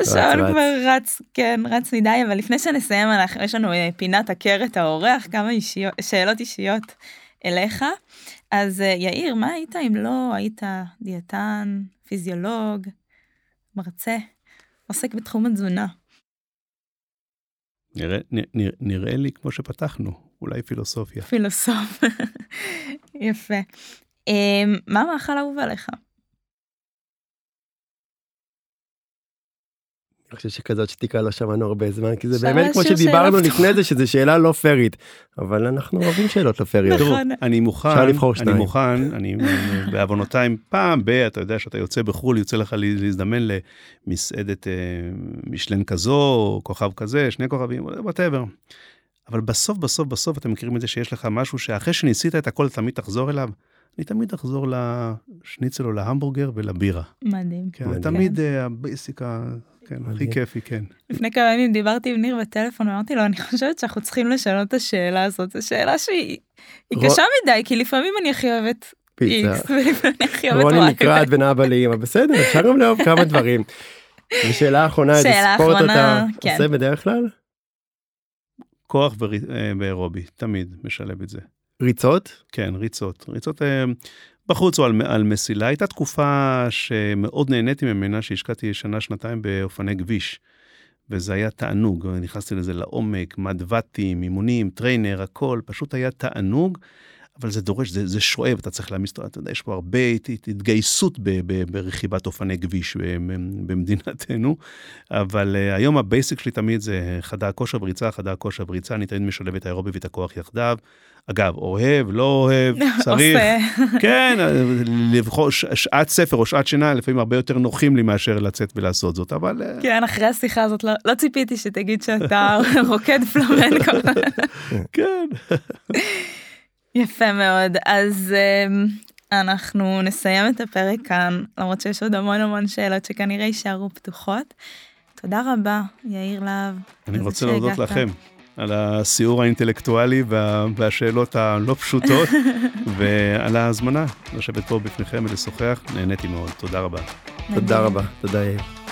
השעון כבר רץ כן רץ מדי אבל לפני שנסיים אנחנו יש לנו אה, פינת את האורח כמה אישיות שאלות אישיות אליך אז יאיר מה היית אם לא היית דיאטן פיזיולוג מרצה, עוסק בתחום התזונה. נראה, נראה, נראה לי כמו שפתחנו, אולי פילוסופיה. פילוסוף, <laughs> יפה. אמ, מה המאכל אהוב עליך? אני חושב שכזאת שתיקה לא שמענו הרבה זמן כי זה באמת כמו שדיברנו לפני זה שזה שאלה לא פיירית אבל אנחנו אוהבים שאלות לא פייריות. נכון. אני מוכן, אני מוכן, אני בעוונותיי פעם ב, אתה יודע שאתה יוצא בחו"ל יוצא לך להזדמן למסעדת אה, מישלן כזו כוכב כזה שני כוכבים whatever. אבל בסוף בסוף בסוף אתם מכירים את זה שיש לך משהו שאחרי שניסית את הכל תמיד תחזור אליו. אני תמיד אחזור לשניצל או להמבורגר ולבירה. מדהים. כן, תמיד אה, ה basic אה כן, הכי כיפי, כן. לפני כמה ימים דיברתי עם ניר בטלפון, אמרתי לו, אני חושבת שאנחנו צריכים לשנות את השאלה הזאת, זו שאלה שהיא קשה מדי, כי לפעמים אני הכי אוהבת איקס, ולפעמים אני הכי אוהבת וואי. רוני נקרעת בין אבא לאמא, בסדר, אפשר גם לאהוב כמה דברים. <laughs> ושאלה אחרונה, איזה ספורט אתה כן. עושה בדרך כלל? כוח ואירובי, אה, תמיד משלב את זה. ריצות? כן, ריצות. ריצות אה, בחוץ או על, על מסילה. הייתה תקופה שמאוד נהניתי ממנה, שהשקעתי שנה-שנתיים באופני כביש. וזה היה תענוג, נכנסתי לזה לעומק, מד ואטים, אימונים, trainer, הכל, פשוט היה תענוג. אבל זה דורש, זה, זה שואב, אתה צריך להעמיס, אתה יודע, יש פה הרבה התגייסות ב, ב, ברכיבת אופני כביש במדינתנו, אבל uh, היום ה basic שלי תמיד זה חדר כושר בריצה, חדר כושר בריצה, אני תמיד משלב את האירובי ואת הכוח יחדיו. אגב, אוהב, לא אוהב, <laughs> צריך, <laughs> כן, לבחור שעת ספר או שעת שינה, לפעמים הרבה יותר נוחים לי מאשר לצאת ולעשות זאת, אבל... אה, כן, אחרי השיחה הזאת לא, לא ציפיתי שתגיד שאתה <laughs> רוקד פלמנקו. כן. יפה מאוד אז אמ, אנחנו נסיים את הפרק כאן למרות שיש עוד המון המון שאלות שכנראה יישארו פתוחות. תודה רבה יאיר להב. אני רוצה להודות לכם על הסיור האינטלקטואלי והשאלות הלא פשוטות <laughs> ועל ההזמנה לשבת פה בפניכם ולשוחח נהניתי מאוד תודה רבה. תודה רבה תודה יאיר.